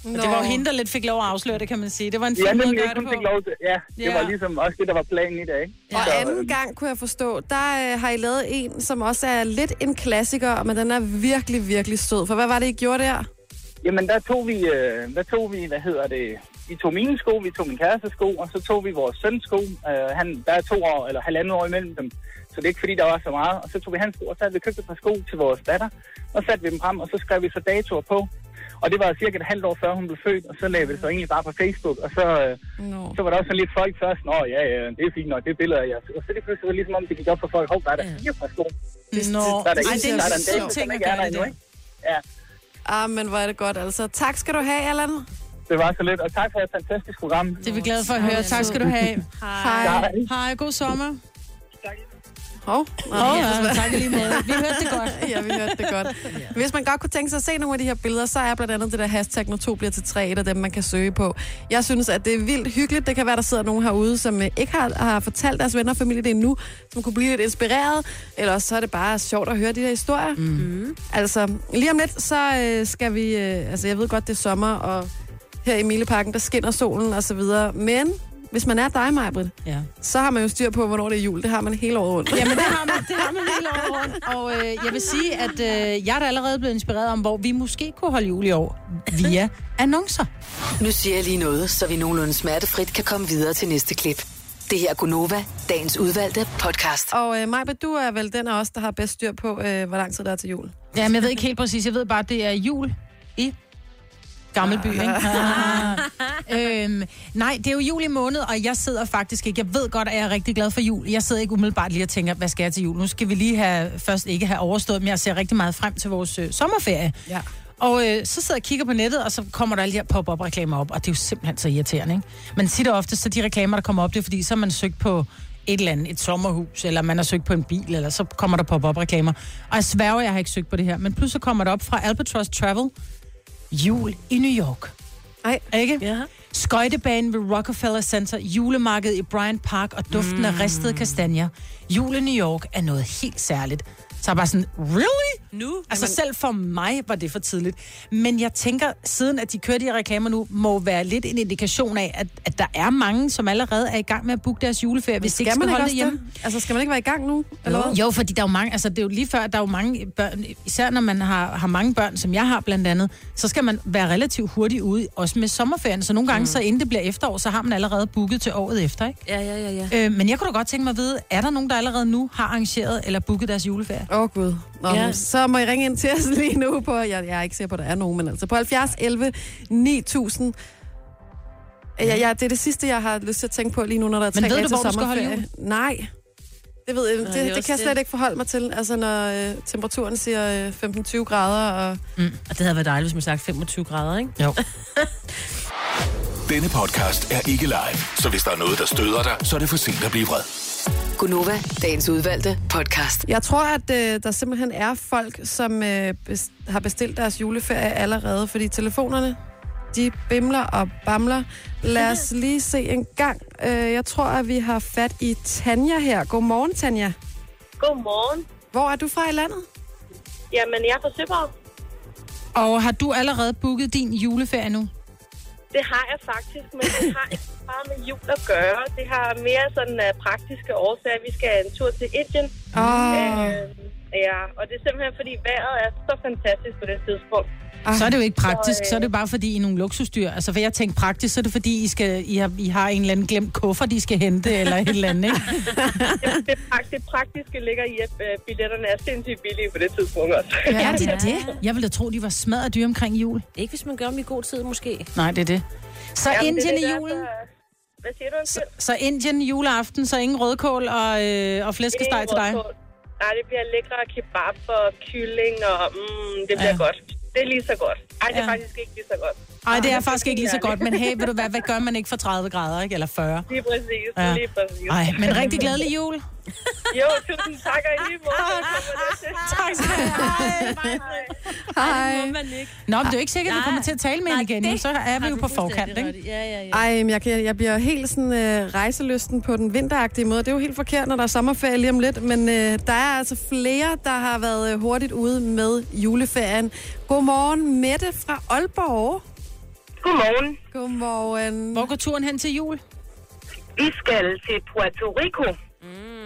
Og det var jo hende, der lidt fik lov at afsløre det, kan man sige. Det var en fin Ja, måde at gøre det på. fik lov til, ja, det Ja. var ligesom også det, der var planen i dag, ikke? Og Så, anden gang, kunne jeg forstå, der øh, har I lavet en, som også er lidt en klassiker, men den er virkelig, virkelig sød. For hvad var det, I gjorde der? Jamen, der tog vi, øh, der tog vi, hvad hedder det, vi tog mine sko, vi tog min kærestes sko, og så tog vi vores søns sko. Øh, han, der er to år, eller halvandet år imellem dem, så det er ikke fordi, der var så meget. Og så tog vi hans sko, og så havde vi købt et par sko til vores datter, og satte vi dem frem, og så skrev vi så datoer på. Og det var cirka et halvt år før hun blev født, og så lavede vi det så egentlig bare på Facebook, og så, øh, No. så var der også sådan lidt folk først, nå ja, ja, det er fint nok, det er billeder af jer. Og så det pludselig var det ligesom om, det gik op for folk, hov, der er der fire par sko. Nå, Der er der, Ej, en, det er der er der en ting som ikke er der endnu, ikke? Ja, Ah, men hvor er det godt, altså. Tak skal du have, Allan. det var så lidt, og tak for et fantastisk program. Det er vi glade for at høre. Tak skal du have. Hej. Hej. Hej, god sommer. Hov. Nå, Åh, ja, tak lige måde. *laughs* Vi hørte det godt. ja, vi hørte det godt. Hvis man godt kunne tænke sig at se nogle af de her billeder, så er blandt andet det der hashtag, når to bliver til tre, et af dem, man kan søge på. Jeg synes, at det er vildt hyggeligt. Det kan være, der sidder nogen herude, som øh, ikke har, har fortalt deres venner og familie det endnu, som kunne blive lidt inspireret. Eller også så er det bare sjovt at høre de der historier. Mm. Altså, lige om lidt, så øh, skal vi... Øh, altså, jeg ved godt, det er sommer, og her i Mileparken, der skinner solen og så videre. Men hvis man er dig, Majbrit, Ja. så har man jo styr på, hvornår det er jul. Det har man hele året rundt. Jamen, det har man, *laughs* det har man hele året rundt. Og øh, jeg vil sige, at øh, jeg er da allerede blevet inspireret om, hvor vi måske kunne holde jul i år via annoncer. Nu siger jeg lige noget, så vi nogenlunde smertefrit kan komme videre til næste klip. Det her er Gunova, dagens udvalgte podcast. Og øh, Majbert, du er vel den af os, der har bedst styr på, øh, hvor lang tid der er til jul. Jamen, jeg ved ikke helt præcis. Jeg ved bare, at det er jul i Gammelby, ikke? Ah. øhm, nej, det er jo jul i måned, og jeg sidder faktisk ikke... Jeg ved godt, at jeg er rigtig glad for jul. Jeg sidder ikke umiddelbart lige og tænker, hvad skal jeg til jul? Nu skal vi lige have, først ikke have overstået, men jeg ser rigtig meget frem til vores øh, sommerferie. Ja. Og øh, så sidder jeg og kigger på nettet, og så kommer der alle de her pop-up-reklamer op, og det er jo simpelthen så irriterende, ikke? Men tit og ofte, så de reklamer, der kommer op, det er fordi, så har man søgt på et eller andet, et sommerhus, eller man har søgt på en bil, eller så kommer der pop-up-reklamer. Og jeg sværger, jeg har ikke søgt på det her, men pludselig kommer der op fra Albatross Travel, jul i New York. Ej, Ikke? Ja. Skøjtebanen ved Rockefeller Center, julemarkedet i Bryant Park og duften mm. af ristede kastanjer. Jul i New York er noget helt særligt. Så jeg bare sådan, really? Nu? Altså selv for mig var det for tidligt. Men jeg tænker, siden at de kører de her reklamer nu, må være lidt en indikation af, at, at der er mange, som allerede er i gang med at booke deres juleferie, hvis de ikke skal skal man ikke holde det også hjemme. det? Altså, skal man ikke være i gang nu? Eller hvad? Jo, fordi der er jo mange, altså det er jo lige før, der er jo mange børn, især når man har, har mange børn, som jeg har blandt andet, så skal man være relativt hurtigt ude, også med sommerferien. Så nogle gange, mm. så inden det bliver efterår, så har man allerede booket til året efter, ikke? Ja, ja, ja, ja. Øh, men jeg kunne da godt tænke mig at vide, er der nogen, der allerede nu har arrangeret eller booket deres juleferie? Åh, oh, Gud. Nå, Ja. Så må I ringe ind til os *laughs* lige nu på, jeg, jeg er ikke sikker på, at der er nogen, men altså på 70 11 9000. Ja, ja, det er det sidste, jeg har lyst til at tænke på lige nu, når der er Men tre ved dage du, til hvor du skal holde sommerferie. Nej. Det, ved jeg, det, det er det, også kan jeg slet det. ikke forholde mig til. Altså, når øh, temperaturen siger øh, 15-20 grader, og Og det havde været dejligt, hvis man sagde 25 grader, ikke? Jo. *laughs* Denne podcast er ikke live, så hvis der er noget, der støder dig, så er det for sent at blive vred. Gunova, dagens udvalgte podcast. Jeg tror, at øh, der simpelthen er folk, som øh, bes- har bestilt deres juleferie allerede, fordi telefonerne, de bimler og bamler. Lad os *laughs* lige se en gang. Øh, jeg tror, at vi har fat i Tanja her. Godmorgen, Tanja. Godmorgen. Hvor er du fra i landet? Jamen, jeg er fra Søborg. Og har du allerede booket din juleferie nu? Det har jeg faktisk, men det har ikke bare med jul at gøre. Det har mere sådan uh, praktiske årsager. Vi skal en tur til Indien. Åh, Øh, ja, og det er simpelthen, fordi vejret er så fantastisk på det tidspunkt. Ah. Så er det jo ikke praktisk, Så, øh, så er det bare fordi I er nogle luksusdyr. Altså, for jeg tænkte praktisk, så er det fordi, I, skal, I, har, I har en eller anden glemt kuffert, de skal hente, eller et eller andet, ikke? *laughs* Det, det, prakt, det praktiske ligger i, at uh, billetterne er sindssygt billige på det tidspunkt også. Ja, er det det? Jeg ville da tro, de var smadret dyre omkring jul. Ikke hvis man gør dem i god tid, måske. Nej, det er det. Så Jamen, det Indien det, i julen. så- Hvad siger du? Så, så Indien juleaften, så ingen rødkål og, øh, og flæskesteg til dig. Nej, det bliver lækre kebab og kylling, og mm, det bliver Ja. godt. Det er lige så godt. Ej, det er Ja. faktisk ikke lige så godt. Nej, det er Ej, faktisk ikke lige så godt, men hey, ved du hvad, hvad gør man ikke for 30 grader, ikke? Eller 40? Lige præcis, Ja. ja. lige præcis. Nej, men rigtig glædelig jul. *laughs* Jo, tusind tak, og i lige måde. til. *laughs* Tak skal du have. hej. man ikke. Nå, men det er jo ikke sikkert, at vi Nej. kommer til at tale med hende igen. jo. Så er vi jo på forkant, ikke? Ja, ja, ja. Ej, men jeg, kan, jeg bliver helt sådan øh, rejselysten på den vinteragtige måde. Det er jo helt forkert, når der er sommerferie lige om lidt, men øh, der er altså flere, der har været øh, hurtigt ude med juleferien. Godmorgen, Mette fra Aalborg. Godmorgen. Godmorgen. Hvor går turen hen til jul? Vi skal til Puerto Rico.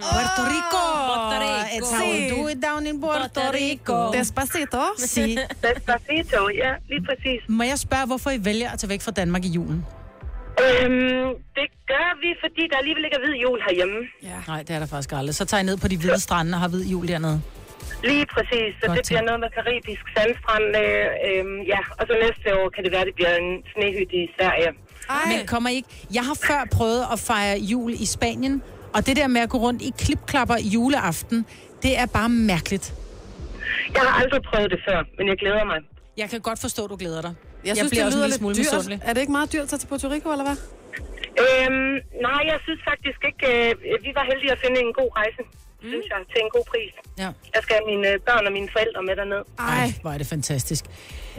Puerto Rico. Puerto Rico. It's how we do it down in Puerto Puerto Rico. Despacito. Sig. *laughs* Despacito, ja, lige præcis. Må jeg spørge, hvorfor I vælger at tage væk fra Danmark i julen? Øhm, det gør vi, fordi der alligevel ikke er hvid jul herhjemme. Nej, det er der faktisk aldrig. Så tager I ned på de hvide strande og har hvid jul dernede. Lige præcis, så Godt det bliver noget med karibisk sandstrand. Øh, øhm, ja, og så næste år kan det være, det bliver en snehytte i Sverige. Ej, Men kommer I ikke... Jeg har før prøvet at fejre jul i Spanien, og det der med at gå rundt i klipklapper juleaften, det er bare mærkeligt. Jeg har aldrig prøvet det før, men jeg glæder mig. Jeg kan godt forstå, at du glæder dig. jeg synes, bliver det også en lyder lille smule lidt dyrt. misundelig. Er det ikke meget dyrt at tage til Puerto Rico, eller hvad? Øhm, nej, jeg synes faktisk ikke... Øh, vi var heldige at finde en god rejse. Synes jeg, til en god pris. Ja. Jeg skal have mine øh, børn og mine forældre med derned. Ej, hvor er det fantastisk.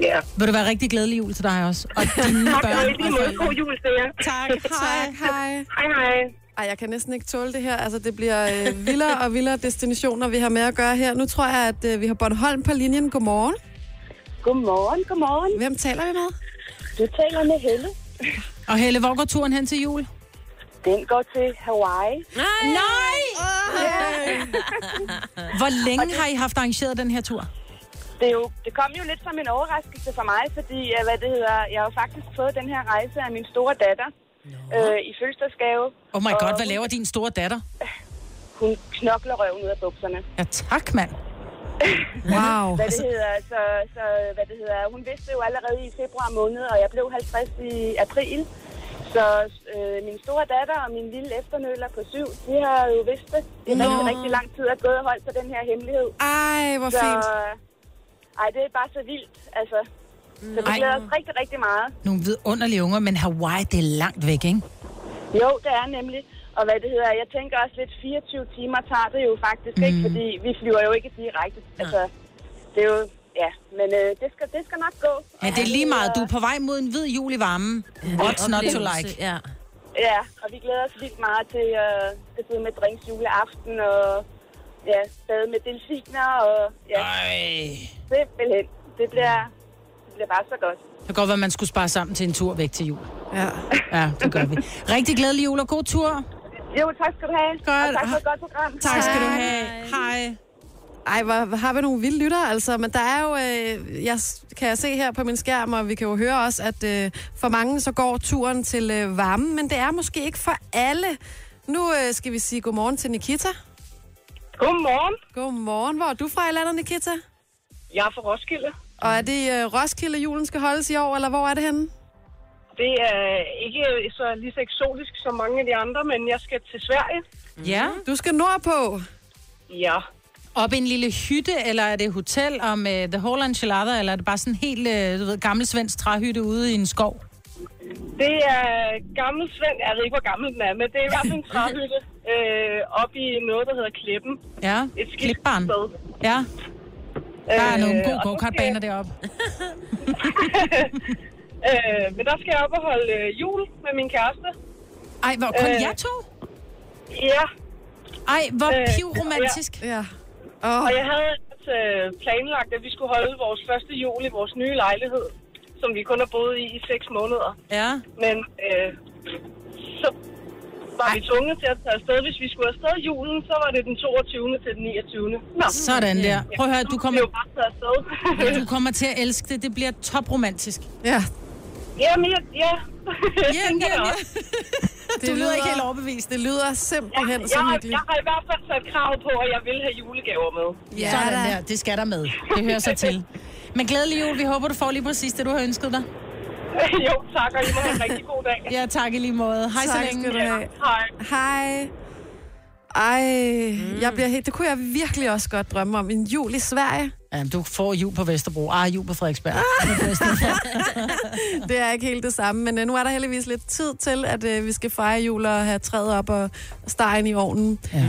Ja. Vil du være rigtig glædelig jul til dig også? Og *laughs* dine Tak, børn og lige måde. God jul til jer. Tak, *laughs* Hej, tak. hej. Hej, hej. Ej, jeg kan næsten ikke tåle det her. Altså, det bliver øh, vildere og vildere destinationer, vi har med at gøre her. Nu tror jeg, at øh, vi har Bornholm på linjen. Godmorgen. Godmorgen, godmorgen. Hvem taler vi med? Du taler med Helle. Og Helle, hvor går turen hen til jul? Den går til Hawaii. Nej! *laughs* Hvor længe har I haft arrangeret den her tur? Det, er jo, det kom jo lidt som en overraskelse for mig, fordi hvad det hedder, jeg har jo faktisk fået den her rejse af min store datter øh, i fødselsdagsgave. Oh my god, Og hvad laver din store datter? Hun knokler røven ud af bukserne. Ja, tak, mand. *laughs* Wow. Hvad det hedder, så, så hvad det hedder, hun vidste jo allerede i februar måned, og jeg blev 50 i april. Så øh, min store datter og min lille efternøler på syv, de har jo vidst det. Det er Nå. rigtig, rigtig lang tid at gå og holde på den her hemmelighed. Ej, hvor Så, fint. ej, det er bare så vildt, altså. Så vi glæder os rigtig, rigtig meget. Nogle vidunderlige unger, men Hawaii, det er langt væk, ikke? Jo, det er nemlig. Og hvad det hedder, jeg tænker også lidt 24 timer tager det jo faktisk mm. ikke, fordi vi flyver jo ikke direkte. Altså, det er jo, ja, men øh, det, skal, det skal nok gå. Men det er lige meget. Du er på vej mod en hvid jul i varmen. What's not to like? Ja. Ja, og vi glæder os vildt meget til øh, at sidde med drinks juleaften og ja, bade med delfiner og ja, Ej. simpelthen. Det bliver, det bliver bare så godt. Det kan godt være, at man skulle spare sammen til en tur væk til jul. Ja. Ja, det gør vi. Rigtig glædelig jul og god tur. Jo, tak skal du have. Godt. Og tak for et godt program. Tak skal du have. Hej. Ej, hvor, har vi nogle vilde lyttere, altså. Men der er jo, øh, jeg kan jeg se her på min skærm, og vi kan jo høre også, at øh, for mange så går turen til øh, varmen, men det er måske ikke for alle. Nu øh, skal vi sige godmorgen til Nikita. Godmorgen. Godmorgen. Hvor er du fra i landet, Nikita? Jeg er fra Roskilde. Og er det øh, Roskilde, julen skal holdes i år, eller hvor er det henne? Det er ikke så lige så eksotisk som mange af de andre, men jeg skal til Sverige. Ja. Du skal nordpå. Ja. Op i en lille hytte, eller er det hotel og med The Whole Enchilada, eller er det bare sådan en helt, øh, du ved, gammel svensk træhytte ude i en skov? Det er gammel Svend. Jeg ved ikke, hvor gammel den er, men det er i hvert fald en træhytte *laughs* øh, oppe i noget, der hedder Klippen. Ja, Et klipbarn. sted. Ja, der er nogle Øh, gode og så go-kartbaner skal- deroppe. *laughs* Øh, men der skal jeg op og holde øh, jul med min kæreste. Ej, hvor kun Øh. jer to? Ja, Ej, hvor Øh, pivromantisk. Ja. Oh, og jeg havde øh, planlagt, at vi skulle holde vores første jul i vores nye lejlighed, som vi kun har boet i i seks måneder. Ja. Men øh, så var vi tvunget til at tage afsted. Hvis vi skulle afsted julen, så var det den 22. til den 29. Nå, Sådan der. Prøv at høre, du kommer, du kommer til at elske det. Det bliver topromantisk. ja. Jamen, ja, ja. Jeg Ja, ja, *laughs* det ja. også. Du lyder ikke helt overbevist. Det lyder simpelthen Jeg, så har, hyggeligt. jeg har i hvert fald sat krav på, at jeg vil have julegaver med. Ja, Sådan da. der. Det skal der med. Det hører sig til. Men glædelig jul. Vi håber, du får lige præcis det, du har ønsket dig. *laughs* jo, tak, og I må have en rigtig god dag. Ja, tak i lige måde. Hej så Tak længe. skal du have. Hej. Hej. Ej, mm. jeg bliver helt, det kunne jeg virkelig også godt drømme om. En jul i Sverige. Ja, du får jul på Vesterbro. Ah, jul på Frederiksberg. *laughs* Det er ikke helt det samme, men uh, nu er der heldigvis lidt tid til, at uh, vi skal fejre jul og have træet op og stegen i ovnen. Ja.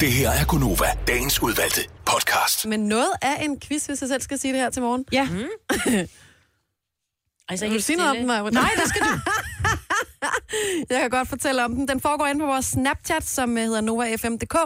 Det her er Gunova, dagens udvalgte podcast. Men noget af en quiz, hvis jeg selv skal sige det her til morgen. ja. *laughs* Altså, Vil du sige noget om den, Maja? Nej, det skal du. *laughs* Jeg kan godt fortælle om den. Den foregår inde på vores Snapchat, som øh, hedder NovaFM.dk.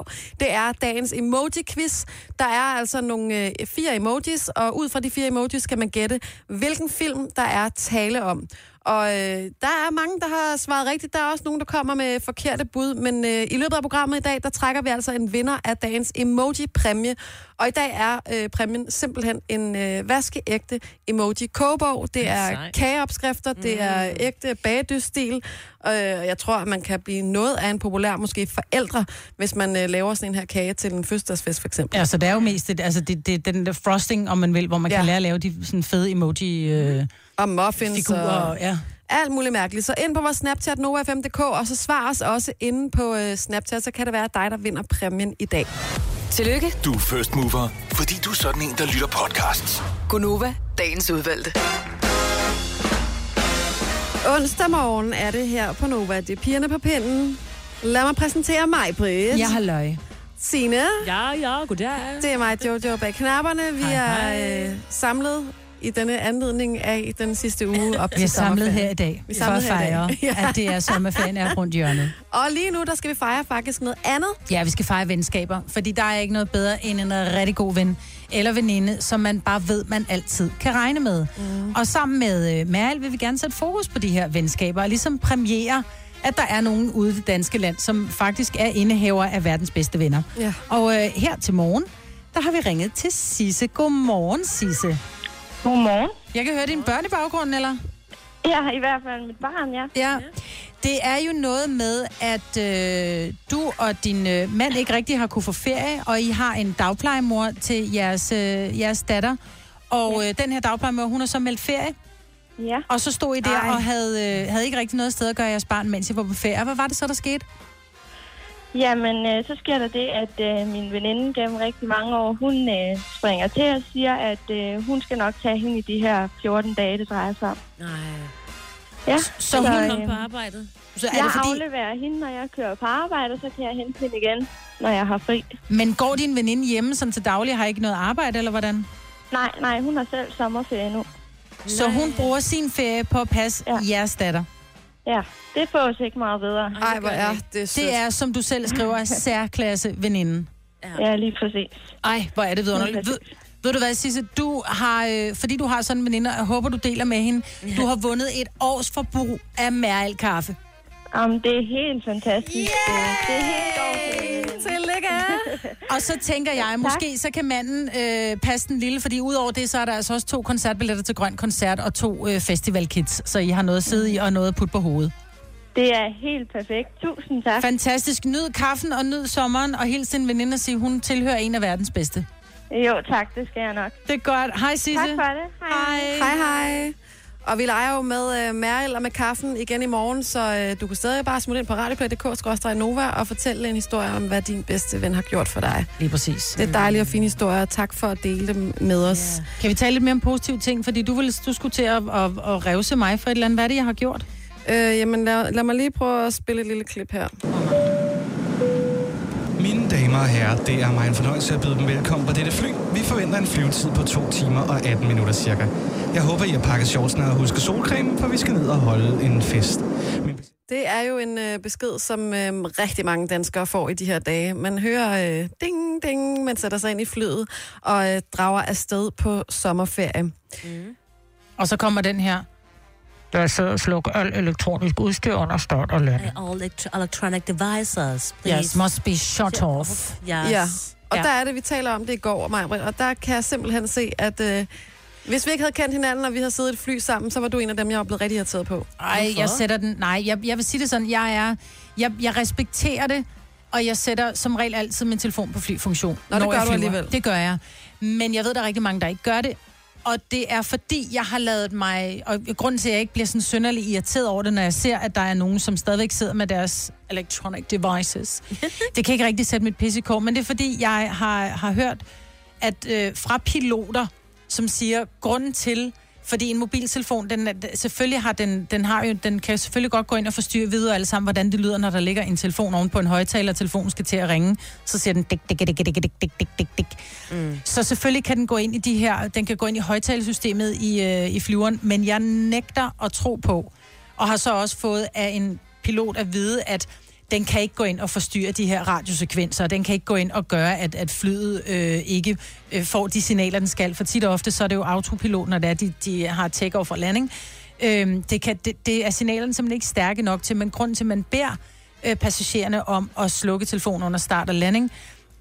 Det er dagens emoji-quiz. Der er altså nogle øh, fire emojis, og ud fra de fire emojis kan man gætte, hvilken film der er tale om. Og øh, der er mange, der har svaret rigtigt. Der er også nogen, der kommer med forkerte bud. Men øh, i løbet af programmet i dag, der trækker vi altså en vinder af dagens emoji-præmie. Og i dag er øh, præmien simpelthen en øh, vaskeægte emoji-kogebog. Det er kageopskrifter, det er ægte bagdysstil. Øh, jeg tror, at man kan blive noget af en populær, måske forældre, hvis man øh, laver sådan en her kage til en fødselsdagsfest, for eksempel. Ja, så det er jo mest det, altså det, det, den der frosting, om man vil, hvor man ja. Kan lære at lave de sådan fede emoji-figurer. Øh, Og muffins figurer, og og, ja. alt muligt mærkeligt. Så ind på vores Snapchat, NovaFM.dk, og så svar os også inde på øh, Snapchat, så kan det være dig, der vinder præmien i dag. Tillykke, Du er first mover, fordi du er sådan en, der lytter podcasts. Gunova, dagens udvalgte. Onsdag morgen er det her på Nova. Det er pigerne på pinden. Lad mig præsentere mig, Britt. Jeg har løg. Signe. Ja, ja, goddag. Det er mig, Jojo, bag knapperne. Vi Hej, er hej. øh, samlet i denne anledning af den sidste uge op Vi til er samlet her i dag Vi er for at samlet her i fejre. *laughs* Ja. at det er sommerferien er rundt hjørnet. Og lige nu, der skal vi fejre faktisk noget andet. Ja, vi skal fejre venskaber, fordi der er ikke noget bedre end en rigtig god ven eller veninde, som man bare ved, man altid kan regne med. Mm. Og sammen med øh, Meryl vil vi gerne sætte fokus på de her venskaber, og ligesom premiere, at der er nogen ude i det danske land, som faktisk er indehaver af verdens bedste venner. Ja. Og øh, her til morgen, der har vi ringet til Sisse. Godmorgen, Sisse. Godmorgen. Jeg kan høre din børn i baggrunden, eller? Ja, i hvert fald mit barn, ja. Ja. Det er jo noget med, at øh, du og din øh, mand ikke rigtig har kunne få ferie, og I har en dagplejemor til jeres, øh, jeres datter. Og øh, den her dagplejemor, hun har så meldt ferie, Ja, og så stod I der Ej. og havde, øh, havde ikke rigtig noget sted at gøre jeres barn, mens I var på ferie. Hvad var det så, der skete? jamen øh, så sker der det, at øh, min veninde gennem rigtig mange år, hun øh, springer til og siger, at øh, hun skal nok tage hende i de her 14 dage, det drejer sig om. Nej. Ja, Så hun øh, Kom på arbejdet. Så er jeg det fordi, afleverer hende, når jeg kører på arbejde, og så kan jeg hente hende igen, når jeg har fri. men går din veninde hjemme sådan til daglig har ikke noget arbejde, eller hvordan? Nej, nej, hun har selv sommerferie nu. Så hun bruger sin ferie på at passe ja. Ja. jeres datter. Ja, det får os ikke meget bedre. Ej, hvor er det sødt. Det er, som du selv skriver, *laughs* særklasse veninde. Ja, lige præcis. Ej, hvor er det vidunderligt. Ved, ved du hvad, Sisse? Du har, øh, fordi du har sådan en veninde, og jeg håber, du deler med hende, du har vundet et års forbrug af Mærel kaffe. Um, det er helt fantastisk. Yeah! Det er helt. Tillykke. *laughs* Og så tænker jeg, måske så kan manden øh, passe den lille, fordi udover det, så er der altså også to koncertbilletter til Grøn Koncert og to øh, festivalkits, så I har noget at sidde i og noget at putte på hovedet. Det er helt perfekt. Tusind tak. Fantastisk. Nyd kaffen og nyd sommeren, og hils din veninde og sige, hun tilhører en af verdens bedste. Jo, tak. Det skal jeg nok. Det er godt. Hej, Sisse. Tak for det. Hej. Hej, hej. Og vi leger jo med øh, Meryl og med kaffen igen i morgen, så øh, du kan stadig bare smutte ind på radioplay.dk-nova og fortælle en historie om, hvad din bedste ven har gjort for dig. Lige præcis. Det er dejlige og fine historier. Tak for at dele dem med os. Kan vi tale lidt mere om positive ting? Fordi du, vil, du skulle til at, at, at revse mig for et eller andet. Hvad er det, jeg har gjort? Øh, jamen, lad, lad mig lige prøve at spille et lille klip her. Mine damer og herrer, det er mig en fornøjelse at byde dem velkommen på dette fly. Vi forventer en flyvetid på 2 timer og 18 minutter cirka. Jeg håber, I har pakket shortsene og husket solcreme, for vi skal ned og holde en fest. Men... Det er jo en øh, besked, som øh, rigtig mange danskere får i de her dage. Man hører øh, ding, ding, man sætter sig ind i flyet og øh, drager afsted på sommerferie. Og så kommer den her. Der sidder og slukker al elektronisk udstyr under start og land. All elect- electronic devices, please. Yes, must be shut off. Yes. Ja, og Ja. der er det, vi taler om det i går, Majbrit, og der kan jeg simpelthen se, at øh, hvis vi ikke havde kendt hinanden, og vi havde siddet i et fly sammen, så var du en af dem, jeg var blevet rigtig irriteret på. Ej, jeg sætter den... Nej, jeg, jeg vil sige det sådan. Jeg er... Jeg, jeg respekterer det, og jeg sætter som regel altid min telefon på flyfunktion. Nå, det gør jeg du alligevel. Det gør jeg. Men jeg ved, der er rigtig mange, der ikke gør det. Og det er fordi, jeg har lavet mig... Og grunden til, at jeg ikke bliver sådan synderlig irriteret over det, når jeg ser, at der er nogen, som stadigvæk sidder med deres electronic devices. *laughs* det kan ikke rigtig sætte mit pisse i kog, men det er fordi, jeg har, har hørt, at øh, fra piloter, som siger, grunden til, fordi en mobiltelefon, den, er- selvfølgelig har den, den, har jo, den kan jo selvfølgelig godt gå ind og forstyrre videre alle sammen, hvordan det lyder, når der ligger en telefon oven på en højtaler, og telefonen skal til at ringe. Så siger den dik, dik, dik, dik, dik, dik, dik, dik, dik. Mm. Så selvfølgelig kan den gå ind i de her, den kan gå ind i højtalersystemet i, øh, i flyveren, men jeg nægter at tro på, og har så også fået af en pilot at vide, at den kan ikke gå ind og forstyrre de her radiosekvenser, og den kan ikke gå ind og gøre, at, at flyet øh, ikke øh, får de signaler, den skal. For tit og ofte, så er det jo autopilot, når det er, de, de har take-off og landing. Øh, det, kan, det, det er signalerne simpelthen ikke stærke nok til, men grunden til, at man beder øh, passagererne om at slukke telefonen under start og landing,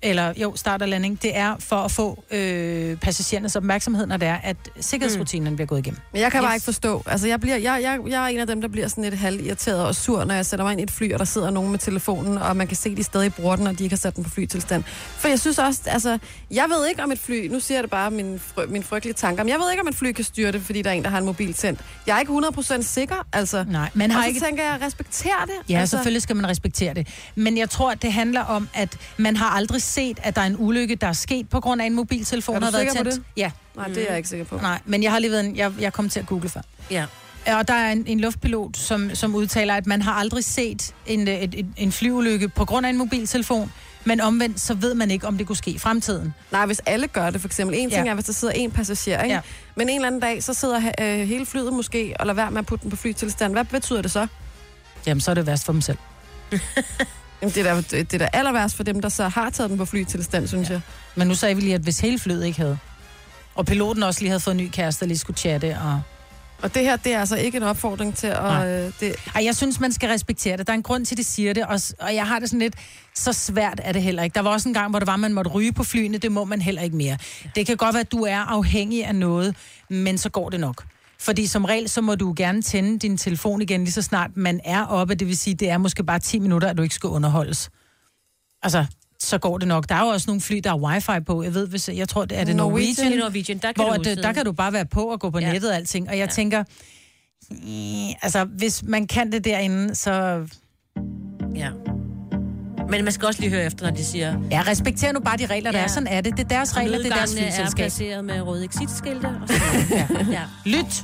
eller jo, start og landing, det er for at få øh, passagerernes opmærksomhed, når det er, at sikkerhedsrutinerne mm. bliver gået igennem. Men jeg kan yes. bare ikke forstå. Altså, jeg, bliver, jeg, jeg, jeg er en af dem, der bliver sådan lidt halvirriteret og sur, når jeg sætter mig ind i et fly, og der sidder nogen med telefonen, og man kan se, at de stadig bruger den, og de ikke har sat den på flytilstand. For jeg synes også, altså, jeg ved ikke om et fly, nu siger jeg det bare min, fry, min frygtelige tanker, men jeg ved ikke, om et fly kan styre det, fordi der er en, der har en mobil tændt. Jeg er ikke 100% sikker, altså. Nej, man har og så ikke... tænker jeg, respekter det. Ja, altså... selvfølgelig skal man respektere det. Men jeg tror, at det handler om, at man har aldrig set, at der er en ulykke, der er sket på grund af en mobiltelefon. Er du har været sikker på tændt. det? Ja. Nej, det er jeg ikke sikker på. Nej, men jeg har lige været en, jeg, jeg kom til at google før. Ja. Og der er en, en luftpilot, som, som udtaler, at man har aldrig set en, et, et, en flyulykke på grund af en mobiltelefon, Men omvendt, så ved man ikke, om det kunne ske i fremtiden. Nej, hvis alle gør det, for eksempel. En ting Ja. er, hvis der sidder en passager, ikke? Ja. Men en eller anden dag, så sidder øh, hele flyet måske, og lader være med at putte den på flytilstand. Hvad betyder det så? Jamen, så er det værst for dem selv. *laughs* Jamen, det er da, det er da aller værst for dem, der så har taget den på flytilstand, synes ja. jeg. Men nu sagde vi lige, at hvis hele flyet ikke havde, og piloten også lige havde fået en ny kæreste, og lige skulle chatte, og... Og det her, det er altså ikke en opfordring til at... Nej. Øh, det, Ej, jeg synes, man skal respektere det. Der er en grund til, at de siger det, og, og jeg har det sådan lidt, så svært er det heller ikke. Der var også en gang, hvor det var, man måtte ryge på flyene. Det må man heller ikke mere. Det kan godt være, at du er afhængig af noget, men så går det nok. Fordi som regel, så må du gerne tænde din telefon igen, lige så snart man er oppe. Det vil sige, det er måske bare 10 minutter, at du ikke skal underholdes. Altså, så går det nok. Der er jo også nogle fly, der er wifi på. Jeg ved, hvis, jeg tror, det er det Norwegian. Norwegian. Norwegian, der kan hvor du det, der kan du bare være på og gå på Ja. nettet og alting. Og jeg ja. tænker, altså, hvis man kan det derinde, så... Ja. Men man skal også lige høre efter, når de siger... Ja, respekter nu bare de regler, der ja. er. Sådan er det. Det er deres regler, det er deres Nødgangene er flyselskab. placeret med røde exit-skilte. Og så... Ja. *laughs* ja. Lyt!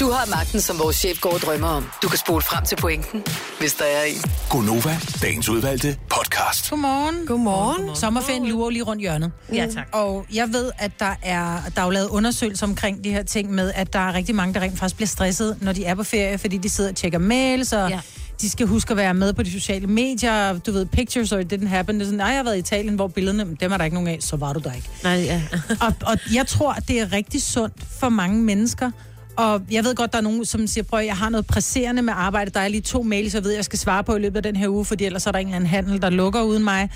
Du har magten, som vores chef går og drømmer om. Du kan spole frem til pointen, hvis der er en. Gonova, dagens udvalgte podcast. Godmorgen. Godmorgen. Sommerferien lurer lige rundt hjørnet. Ja, tak. Og jeg ved, at der er, der er jo lavet undersøgelser omkring de her ting med, at der er rigtig mange, der rent faktisk bliver stresset, når de er på ferie, fordi de sidder og tjekker mails, og Ja. De skal huske at være med på de sociale medier. Du ved, pictures or it didn't happen. Det er sådan, nej, jeg har været i Italien, hvor billederne, dem er der ikke nogen af, så var du der ikke. Nej, ja. *laughs* og, og jeg tror, at det er rigtig sundt for mange mennesker. Og jeg ved godt, der er nogen, som siger, prøv, jeg har noget presserende med arbejde. Der er lige to mails, jeg ved, jeg skal svare på i løbet af den her uge, fordi ellers er der en eller anden handel, der lukker uden mig.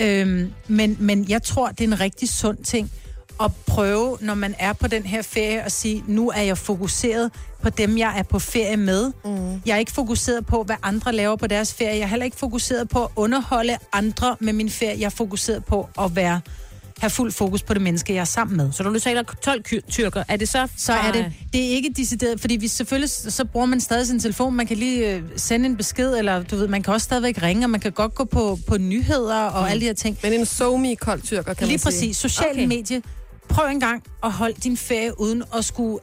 Øhm, men, men jeg tror, det er en rigtig sund ting at prøve, når man er på den her ferie, at sige, nu er jeg fokuseret på dem, jeg er på ferie med. Mm. Jeg er ikke fokuseret på, hvad andre laver på deres ferie. Jeg er heller ikke fokuseret på at underholde andre med min ferie. Jeg er fokuseret på at være have fuld fokus på det menneske, jeg er sammen med. Så når du taler 12 ky- tyrker, er det så... Så er det, det er ikke decideret, fordi vi selvfølgelig, så bruger man stadig sin telefon, man kan lige øh, sende en besked, eller du ved, man kan også stadigvæk ringe, og man kan godt gå på, på nyheder og mm. alle de her ting. Men en somi kold tyrker, kan Lige man sige. præcis. Sociale Okay. okay. Prøv en gang at holde din ferie uden at skulle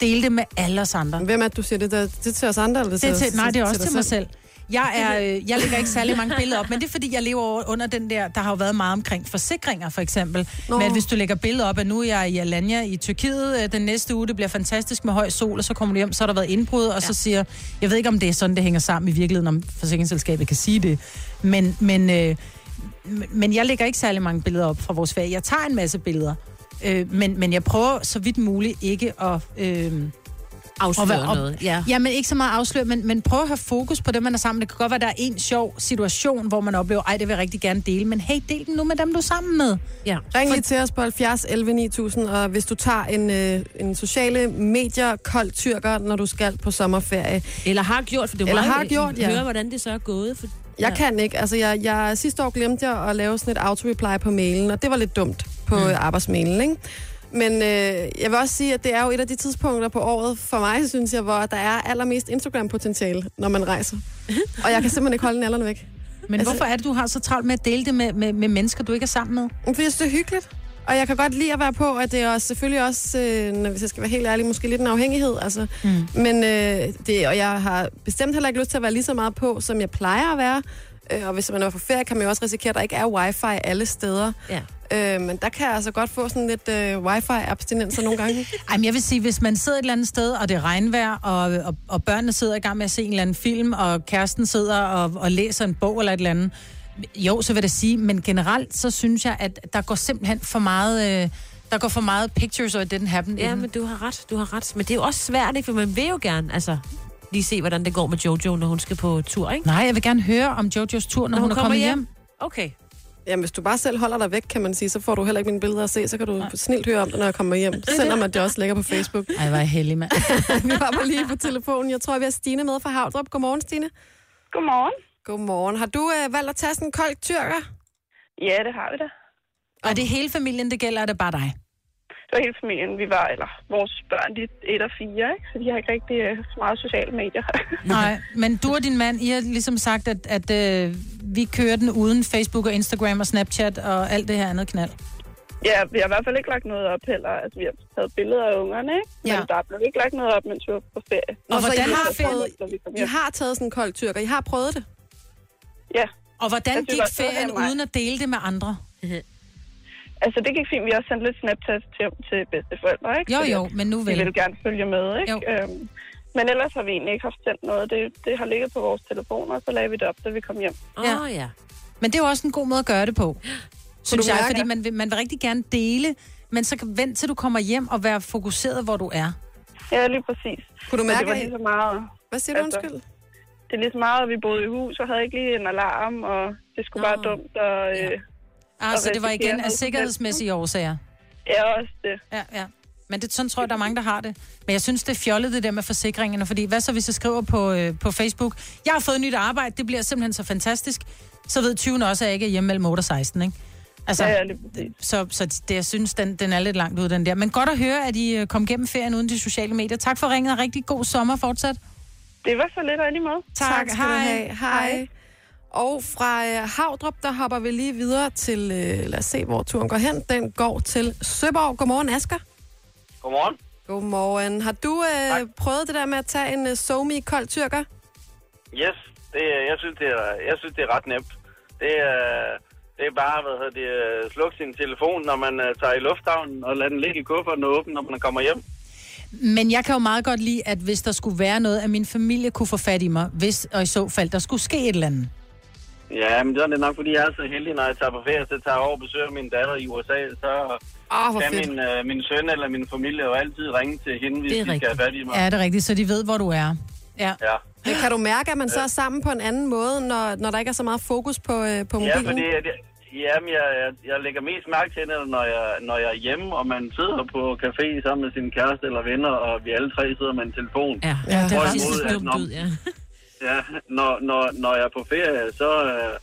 dele det med alle os andre. Hvem er det, du siger det? Det er til os andre? Eller Det er til, nej, det er også dig til mig selv. Jeg, er, øh, jeg lægger ikke særlig mange billeder op, men det er fordi, jeg lever under den der, der har jo været meget omkring forsikringer, for eksempel. Nå. Men hvis du lægger billeder op, at nu er jeg i Alanya i Tyrkiet, øh, den næste uge, det bliver fantastisk med høj sol, og så kommer du hjem, så har der været indbrud, og ja. så siger, jeg ved ikke, om det er sådan, det hænger sammen i virkeligheden, om forsikringsselskabet kan sige det, men, men, øh, men jeg lægger ikke særlig mange billeder op fra vores ferie. Jeg tager en masse billeder, øh, men, men jeg prøver så vidt muligt ikke at... Øh, Afsløre Og hvad- og- noget. Ja. Ja, men ikke så meget afsløre, men, men prøv at have fokus på det, man er sammen. Det kan godt være, der er en sjov situation, hvor man oplever, ej, det vil jeg rigtig gerne dele, men hey, del den nu med dem, du er sammen med. ja. Ring lige til os på 70 11 9000, og hvis du tager en, øh, en sociale medier kold tyrker, når du skal på sommerferie. Eller har gjort, for det er Eller har gjort, ja. høre, hvordan det så er gået. For... Jeg kan ikke. Altså, jeg, jeg, sidste år glemte jeg at lave sådan et auto-reply på mailen, og det var lidt dumt på mm. arbejdsmailen, ikke? Men øh, jeg vil også sige, at det er jo et af de tidspunkter på året, for mig, synes jeg, hvor der er allermest Instagram-potentiale, når man rejser. *laughs* og jeg kan simpelthen ikke holde nallerne væk. Men Altså- hvorfor er det, du har så travlt med at dele det med, med, med mennesker, du ikke er sammen med? Fordi jeg synes, det er hyggeligt. Og jeg kan godt lide at være på, at det er også, selvfølgelig også, øh, når- jeg skal være helt ærlig, måske lidt en afhængighed. Altså. Mm. Men øh, det, og jeg har bestemt heller ikke lyst til at være lige så meget på, som jeg plejer at være. Øh, og hvis man er på ferie, kan man jo også risikere, at der ikke er wifi alle steder. Ja. Øh, men der kan jeg altså godt få sådan lidt øh, wifi-abstinenser nogle gange. *laughs* Ej, men jeg vil sige, hvis man sidder et eller andet sted, og det er regnvejr, og, og, og børnene sidder i gang med at se en eller anden film, og kæresten sidder og, og læser en bog eller et eller andet, jo, så vil jeg sige, men generelt, så synes jeg, at der går simpelthen for meget... Øh, der går for meget pictures, og it didn't happen. Ja, men du har ret, du har ret. Men det er jo også svært, ikke? For man vil jo gerne, altså, lige se, hvordan det går med Jojo, når hun skal på tur, ikke? Nej, jeg vil gerne høre om Jojos tur, når, når hun, hun er kommet hjem. hjem. Okay. Jamen, hvis du bare selv holder dig væk, kan man sige, så får du heller ikke mine billeder at se. Så kan du snilt høre om det, når jeg kommer hjem. Selvom at det også ligger på Facebook. Ej, hvor er jeg heldig, mand. *laughs* vi var bare lige på telefonen. Jeg tror, vi har Stine med fra Havdrup. Godmorgen, Stine. Godmorgen. Godmorgen. Har du øh, valgt at tage sådan en kold tyrker? Ja, det har vi da. Og det er hele familien, det gælder, er det bare dig? Det var hele familien, vi var, eller vores børn, de er et og fire, ikke? så de har ikke rigtig øh, så meget sociale medier. *laughs* Nej, men du og din mand, I har ligesom sagt, at, at øh, vi kører den uden Facebook og Instagram og Snapchat og alt det her andet knald. ja, vi har i hvert fald ikke lagt noget op heller. Altså, vi har taget billeder af ungerne, ikke? Men Ja. der blev ikke lagt noget op, mens vi var på ferie. Og hvordan har ferie- I har taget sådan en kold tyrker. I har prøvet det? Ja, Og hvordan Jeg synes gik ferien uden at dele det med andre? Altså, det gik fint. Vi har også sendt lidt Snapchat til, til bedsteforældre, ikke? Jo, Fordi jo, men nu Vi vel. vil gerne følge med, ikke? Øhm, men ellers har vi egentlig ikke haft sendt noget. Det, det har ligget på vores telefoner, og så lagde vi det op, da vi kom hjem. Ja. ja. Men det er jo også en god måde at gøre det på. *gasps* Synes du jeg, fordi man vil, man vil rigtig gerne dele, men så kan- vent til du kommer hjem og være fokuseret, hvor du er. Ja, lige præcis. Kunne du mærke, det var lige så meget... Hvad siger du, undskyld? Det er lige så meget, at vi boede i hus og havde ikke lige en alarm, og det skulle bare dumt. Og, øh, Ah, og så det var igen af sikkerhedsmæssige årsager. Ja, også det. Ja, ja. Men det, sådan tror jeg, der er mange, der har det. Men jeg synes, det er fjollet, det der med forsikringerne. Fordi hvad så, hvis jeg skriver på, øh, på Facebook, jeg har fået nyt arbejde, det bliver simpelthen så fantastisk. Så ved 20 også, at jeg ikke er hjemme mellem 8 og 16, ikke? Altså, Ja, ja, så, så det, jeg synes, den, den er lidt langt ud, den der. Men godt at høre, at I øh, kom gennem ferien uden de sociale medier. Tak for ringet, og rigtig god sommer fortsat. Det var så lidt og lige måde. Tak, tak hej. have. Hej. Og fra øh, Havdrup, der hopper vi lige videre til, øh, lad os se, hvor turen går hen. Den går til Søborg. Godmorgen, Asger. Godmorgen. Godmorgen. Har du øh, prøvet det der med at tage en øh, somi kold tyrker? Yes, det, er- jeg, synes, det er, jeg synes, det er ret nemt. Det er, det er bare, hvad hedder det, øh, slukke sin telefon, når man uh, tager i lufthavnen, og lade den ligge i kufferten og åbne, når man kommer hjem. Men jeg kan jo meget godt lide, at hvis der skulle være noget, at min familie kunne få fat i mig, hvis og i så fald, der skulle ske et eller andet. Ja, men det er det nok, fordi jeg er så heldig, når jeg tager på ferie, så tager jeg over og besøger min datter i USA, så oh, hvor kan fedt. min, uh, min søn eller min familie jo altid ringe til hende, hvis Det er de skal have fat i mig. Ja, det er rigtigt, så de ved, hvor du er. Ja. Ja. Men kan du mærke, at man så er sammen på en anden måde, når, når der ikke er så meget fokus på, øh, på Ja, mobilen? fordi at jeg, jamen, jeg, jeg, jeg lægger mest mærke til det, når jeg, når jeg er hjemme, og man sidder på café sammen med sin kæreste eller venner, og vi alle tre sidder med en telefon. Ja, ja det er Hvorimod, faktisk at dumt når- ud, ja. Ja, når, når, når jeg er på ferie, så, øh,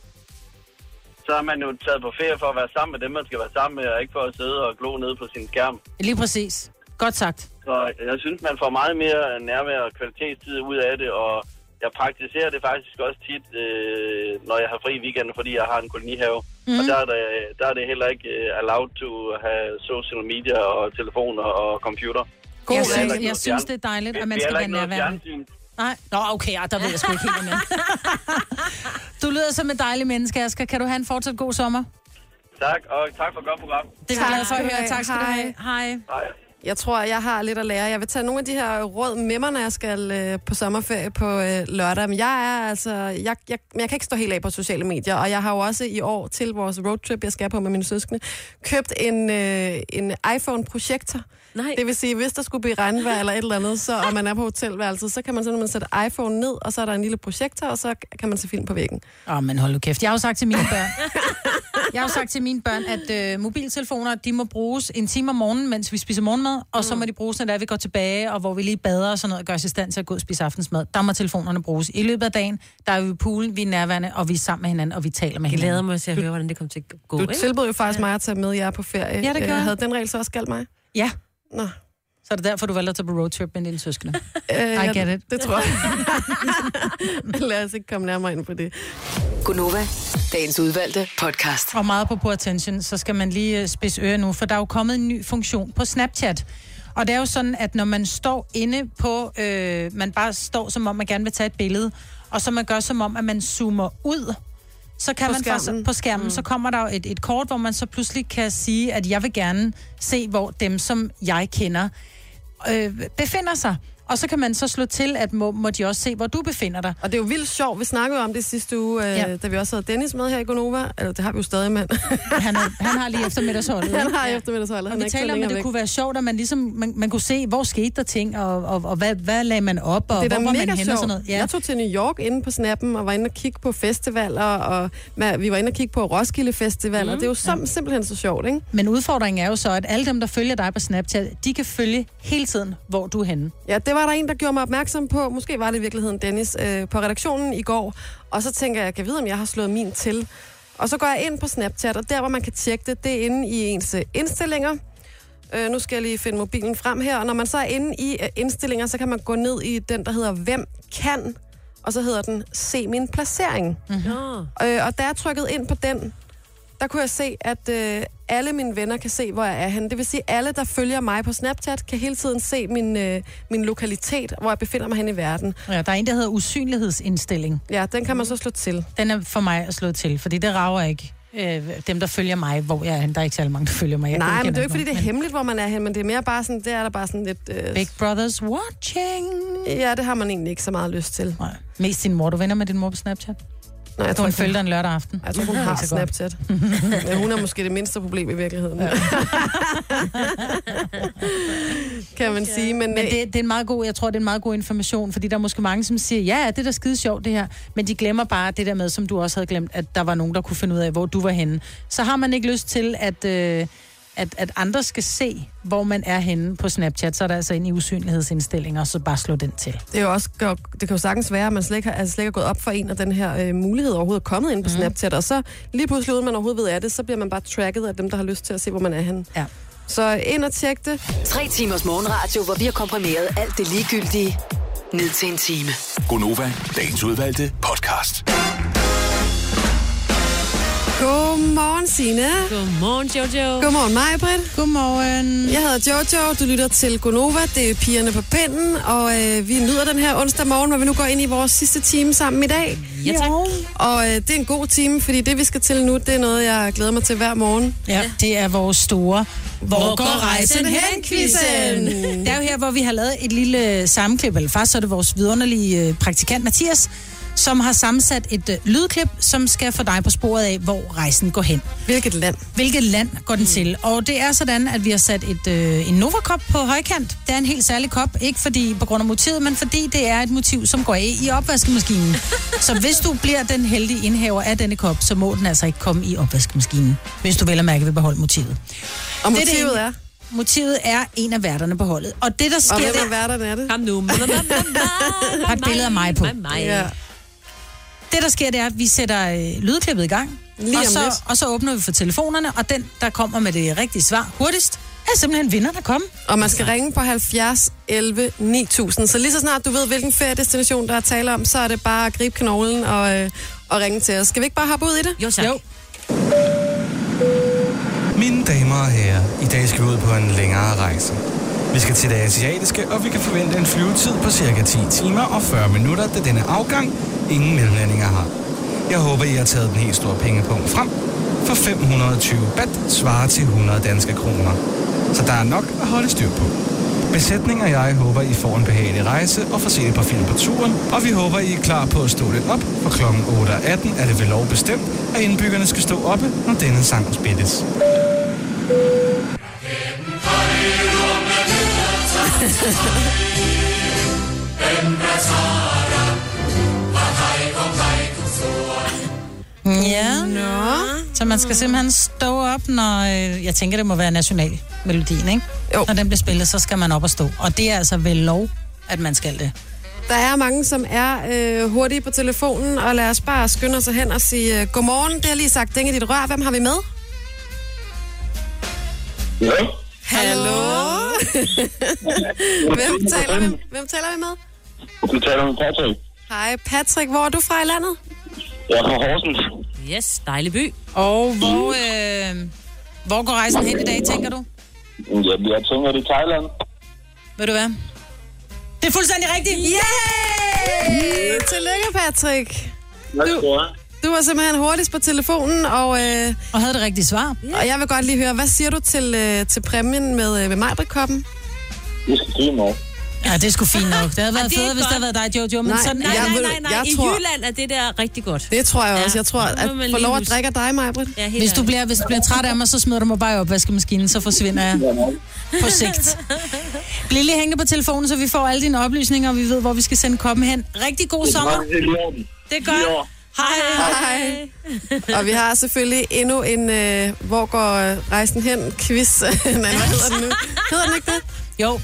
så er man jo taget på ferie for at være sammen med dem, man skal være sammen med, og ikke for at sidde og glo ned på sin skærm. Lige præcis. Godt sagt. Så jeg synes, man får meget mere nærvær og kvalitetstid ud af det, og jeg praktiserer det faktisk også tit, øh, når jeg har fri weekend, fordi jeg har en kolonihave. Mm. Og Mhm. der er, det, der er det heller ikke øh, allowed to have social media og telefoner og computer. Jeg Der er synes, jeg synes, det er dejligt, at man skal være nærværende. Nej. Nå, okay, ja, der ved jeg sgu ikke helt med. *laughs* Du lyder som et dejligt menneske, Asger. Kan du have en fortsat god sommer? Tak, og tak for et godt program. Det er vi glade for at høre. Tak skal du have. Hej. Hej. Jeg tror, jeg har lidt at lære. Jeg vil tage nogle af de her råd med mig, når jeg skal øh, på sommerferie på øh, lørdag. Men jeg er altså... Jeg, jeg, men jeg kan ikke stå helt af på sociale medier, og jeg har jo også i år til vores roadtrip, jeg skal på med mine søskende, købt en, øh, en iPhone-projektor. Nej. Det vil sige, hvis der skulle blive regnvejr eller et eller andet, så, og man er på hotelværelset, så kan man simpelthen sætte iPhone ned, og så er der en lille projektor, og så kan man se film på væggen. Åh, oh, men hold nu kæft. Jeg har jo sagt til mine børn, *laughs* jeg har jo sagt til mine børn, at øh, mobiltelefoner, de må bruges en time om morgenen, mens vi spiser morgenmad, og så må de bruges, når vi går tilbage, og hvor vi lige bader og sådan noget, og gør os i stand til at gå og spise aftensmad. Der må telefonerne bruges. I løbet af dagen, der er vi i poolen, vi er nærværende, og vi er sammen med hinanden, og vi taler med Jeg hinanden. glæder mig til at høre, hvordan det kommer til at gå. Du ikke? tilbød jo faktisk mig at tage med jer på ferie. Ja, det gjorde Øh, jeg. Havde den regel så også galt mig? Ja. Nå. Så er det derfor, du valgte at tage på roadtrip med dine søskende. *laughs* Øh, I get it. Det tror jeg. *laughs* Lad os ikke komme nærmere ind på det. Gunova, dagens udvalgte podcast. Og meget på på attention, så skal man lige øh, spidse ører nu, for der er jo kommet en ny funktion på Snapchat. Og det er jo sådan, at når man står inde på, øh, man bare står som om, man gerne vil tage et billede, og så man gør som om, at man zoomer ud, så kan På man faktisk- skærmen. på skærmen, mm. så kommer der jo et, et kort, hvor man så pludselig kan sige, at jeg vil gerne se, hvor dem, som jeg kender, øh, befinder sig. Og så kan man så slå til, at må, må de også se, hvor du befinder dig. Og det er jo vildt sjovt. Vi snakkede om det sidste uge, øh, Ja. ja. da vi også havde Dennis med her i Gonova. Eller det har vi jo stadig, men... *laughs* han, er, han har lige eftermiddagsholdet. Han har Ja. eftermiddagsholdet. Og vi er taler om, at det væk. kunne være sjovt, at man ligesom man, man kunne se, hvor skete der ting, og, og, og hvad, hvad lagde man op, og det er hvor var man henne og sådan noget. Ja. Jeg tog til New York inde på Snappen og var inde og kigge på festivaler, og hvad- vi var inde og kigge på Roskilde Festival, mm. og det er jo som, simpelthen så sjovt, ikke? Men udfordringen er jo så, at alle dem, der følger dig på Snapchat, de kan følge hele tiden, hvor du er henne. Ja, det var der en, der gjorde mig opmærksom på. Måske var det i virkeligheden Dennis øh, på redaktionen i går. Og så tænker jeg, jeg kan vide, om jeg har slået min til. Og så går jeg ind på Snapchat, og der, hvor man kan tjekke det, det er inde i ens øh, indstillinger. Øh, nu skal jeg lige finde mobilen frem her. Og når man så er inde i øh, indstillinger, så kan man gå ned i den, der hedder Hvem kan? Og så hedder den Se min placering. Nå. Øh, og da jeg trykkede ind på den, der kunne jeg se, at øh, alle mine venner kan se, hvor jeg er henne. Det vil sige, alle, der følger mig på Snapchat, kan hele tiden se min, øh, min lokalitet, hvor jeg befinder mig hen i verden. Ja, der er en, der hedder usynlighedsindstilling. Ja, den kan man så slå til. Den er for mig at slå til, fordi det rager ikke øh, dem, der følger mig, hvor jeg er. Der er ikke særlig mange, der følger mig. Jeg Nej, men det er jo ikke, fordi det er nogen, hemmeligt, hvor man er hen, men det er mere bare sådan, det er der bare sådan lidt... Øh, Big Brother's watching. Ja, det har man egentlig ikke så meget lyst til. Nej. Mest din mor. Du venner med din mor på Snapchat? Nej, jeg tror, hun følger dig en lørdag aften. Jeg tror, hun har. Snapchat. *laughs* Men hun er måske det mindste problem i virkeligheden. Ja. *laughs* kan man sige. Men, Men det, det er en meget god, jeg tror, det er en meget god information, fordi der er måske mange, som siger, ja, det er da skide sjovt det her, men de glemmer bare det der med, som du også havde glemt, at der var nogen, der kunne finde ud af, hvor du var henne. Så har man ikke lyst til, at, øh, at, at andre skal se, hvor man er henne på Snapchat, så er der altså ind i usynlighedsindstillinger, så bare slå den til. det, er jo også, det kan jo sagtens være, at man slet ikke, har, altså slet ikke er gået op for en, og den her øh, mulighed overhovedet er kommet ind på mm. Snapchat, og så lige pludselig, uden man overhovedet ved af det, så bliver man bare tracket af dem, der har lyst til at se, hvor man er henne. Ja. Så ind og tjek det. Tre timers morgenradio, hvor vi har komprimeret alt det ligegyldige ned til en time. Gonova, dagens udvalgte podcast. Godmorgen, Signe. Godmorgen, Jojo. Godmorgen, mig, Britt. Godmorgen. Jeg hedder Jojo, du lytter til Gonova, det er pigerne på pinden, og øh, vi nyder den her onsdag morgen, hvor vi nu går ind i vores sidste time sammen i dag. Ja, tak. Og øh, det er en god time, fordi det, vi skal til nu, det er noget, jeg glæder mig til hver morgen. Ja, det er vores store Hvor går rejsen hen, quizzen? Det er jo her, hvor vi har lavet et lille sammenklip, eller faktisk så er det vores vidunderlige øh, praktikant Mathias, som har sammensat et øh, lydklip, som skal få dig på sporet af, hvor rejsen går hen. Hvilket land? Hvilket land går den til? Og det er sådan, at vi har sat et, øh, en Nova-kop på højkant. Det er en helt særlig kop, ikke fordi på grund af motivet, men fordi det er et motiv, som går af i opvaskemaskinen. *laughs* så hvis du bliver den heldige indhaver af denne kop, så må den altså ikke komme i opvaskemaskinen, hvis du vel at mærke vil beholde motivet. Og Det er det motivet ene. er? Motivet er en af værterne på holdet. Og det, der sker... Og hvem af værterne er det? Kom nu. har et billede af mig på. Mig. Ja. Det, der sker, det er, at vi sætter øh, lydklippet i gang. Lige og, om så, lidt. og så åbner vi for telefonerne, og den, der kommer med det rigtige svar hurtigst, er simpelthen vinder, der kommer. Og man skal ringe på 70 11 9000. Så lige så snart du ved, hvilken feriedestination der er tale om, så er det bare at gribe knoglen og, øh, og ringe til os. Skal vi ikke bare hoppe ud i det? Jo, tak. Jo. Mine damer og herrer, i dag skal vi ud på en længere rejse. Vi skal til det asiatiske, og vi kan forvente en flyvetid på cirka 10 timer og 40 minutter, da denne afgang ingen mellemlandinger har. Jeg håber, I har taget den helt store pengepunkt frem, for 520 bat svarer til 100 danske kroner. Så der er nok at holde styr på. Besætning og jeg håber, I får en behagelig rejse og får set et par film på turen, og vi håber, I er klar på at stå lidt op, for kl. 8.18 er det ved lov bestemt, at indbyggerne skal stå oppe, når denne sang spilles. *laughs* Ja. Nå. Så man skal simpelthen stå op, når... Øh, jeg tænker, det må være nationalmelodien, ikke? Jo. Når den bliver spillet, så skal man op og stå. Og det er altså ved lov, at man skal det. Der er mange, som er øh, hurtige på telefonen, og lad os bare skynde os hen og sige øh, godmorgen. Det har jeg lige sagt, dænge dit rør. Hvem har vi med? Ja. Hallo? Hvem taler vi, hvem taler vi med? Du taler med Patrick. Hej Patrick, hvor er du fra i landet? Jeg er fra Horsens. Yes, dejlig by. Og hvor, øh, hvor går rejsen hen i dag, tænker du? Jamen, jeg tænker, det er Thailand. Ved du hvad? Det er fuldstændig rigtigt. Yay! Tillykke, Patrick. Jeg? Du var simpelthen hurtigst på telefonen, og, øh, Og havde det rigtige svar. og jeg vil godt lige høre, hvad siger du til, øh, til præmien med, øh, med Majbrit-koppen? Det skal fint nok. Ja, det er sgu fint nok. Det havde været det er federe, hvis det havde været dig, Jojo. Men Nej, sådan Nej, nej, nej, nej. jeg I tror- Jylland er det der rigtig godt. Det tror jeg også. Ja, Jeg tror, at få lov at drikke af dig, Majbrit. Ja, Hvis du, bliver, hvis du bliver træt af mig, så smider du mig bare i opvaskemaskinen, så forsvinder jeg på sigt. Bliv lige hængende på telefonen, så vi får alle dine oplysninger, og vi ved, hvor vi skal sende koppen hen. Rigtig god sommer. Er. Det er godt. Hej. Hej. Og vi har selvfølgelig endnu en, øh, hvor går rejsen hen, quiz. *laughs* Nej, hvad hedder den nu? Hedder den ikke det? Jo,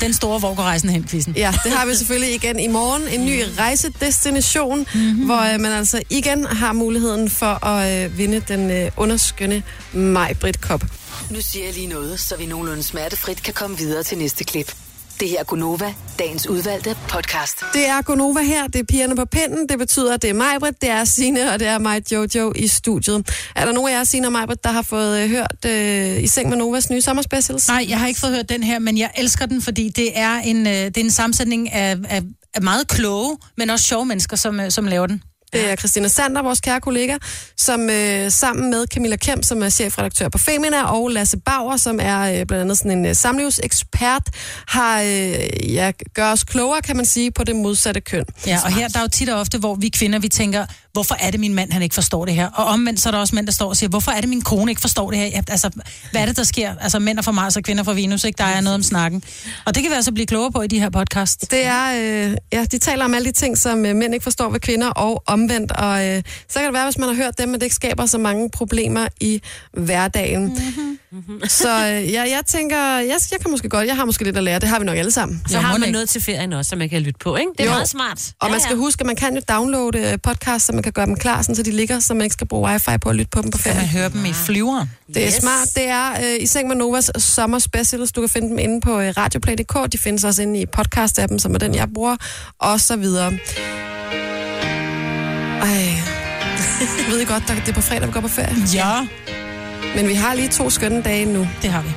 den store Hvor går rejsen hen, quizzen. Ja, det har vi selvfølgelig igen i morgen. En ny rejsedestination, mm-hmm. hvor øh, man altså igen har muligheden for at øh, vinde den øh, underskønne Majbrit Cup. Nu siger jeg lige noget, så vi nogenlunde smertefrit kan komme videre til næste klip. Det her er Gunova, dagens udvalgte podcast. Det er Gonova her, det er pigerne på pinden, det betyder, at det er mig, Britt, det er Signe, og det er mig, Jojo, i studiet. Er der nogen af jer, Signe og mig, Britt, der har fået øh, hørt øh, i seng med Novas nye sommerspecials? Nej, jeg har ikke fået hørt den her, men jeg elsker den, fordi det er en, øh, det er en sammensætning af, af, af meget kloge, men også sjove mennesker, som, øh, som laver den. Det er Christina Sander, vores kære kollega, som øh, sammen med Camilla Kemp, som er chefredaktør på Femina, og Lasse Bauer, som er øh, blandt andet sådan en øh, samlivsekspert, har øh, ja, gør os klogere, kan man sige, på det modsatte køn. Ja, og her der er jo tit og ofte, hvor vi kvinder, vi tænker, hvorfor er det min mand, han ikke forstår det her? Og omvendt så er der også mænd, der står og siger, hvorfor er det min kone ikke forstår det her? Ja, altså, hvad er det, der sker? Altså, mænd er fra Mars og kvinder fra Venus, ikke? Der er noget om snakken. Og det kan vi altså blive klogere på i de her podcast. Det er, øh, ja, de taler om alle de ting, som øh, mænd ikke forstår ved kvinder, og omvendt. Og øh, så kan det være, hvis man har hørt dem, at det ikke skaber så mange problemer i hverdagen. Mm-hmm. *laughs* Så øh, ja, jeg tænker, jeg, jeg kan måske godt, jeg har måske lidt at lære. Det har vi nok alle sammen. Så har man noget til ferien også, som man kan lytte på, ikke? Det er Jo. meget smart. Og man skal huske, at man kan jo downloade øh, podcast, så man kan gøre dem klar, sådan, så de ligger, så man ikke skal bruge wifi på at lytte på dem på Kan man ferien. høre dem i flyveren? Det er Yes. smart. Det er øh, i seng med Novas sommer specials. Du kan finde dem inde på øh, radioplay.dk. De findes også inde i podcast-appen, som er den, jeg bruger, og så videre. Ej. Jeg *laughs* ved I godt, at det er på fredag, vi går på ferie. Ja, Men vi har lige to skønne dage nu. det har vi.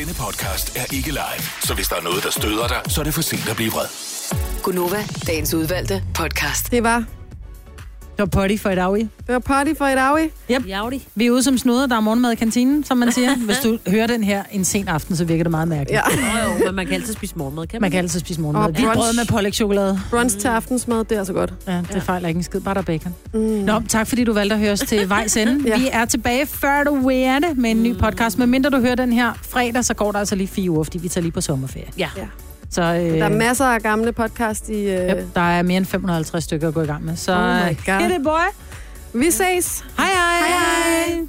Denne podcast er ikke live, så hvis der er noget, der støder dig, så er det for sent at blive vred. Gunova, dagens udvalgte podcast. Det var, Det var potty for et dag i. det var party for i dag. Yep. Javdi. Vi er ude som snuder, der er morgenmad i kantinen, som man siger. Hvis du hører den her en sen aften, så virker det meget mærkeligt. Ja. Jo, jo, men man kan altid spise morgenmad, kan man? Man kan altid spise morgenmad. Og brunch. brød med pålægtschokolade. Brunch til aftensmad, det er altså godt. Ja, det ja. fejler ikke en skid. Bare der er bacon. Mm. Nå, tak fordi du valgte at høre os til vejs ende. *laughs* Ja. Vi er tilbage før du ved det med en ny podcast. Men mindre du hører den her fredag, så går der altså lige fire uger, fordi vi tager lige på sommerferie. Ja. Ja. Så øh, Der er masser af gamle podcast i... Øh... yep, der er mere end 550 stykker at gå i gang med. Så Oh my øh, God. hit it, boy. Vi ses! Hej hej. Hej hej!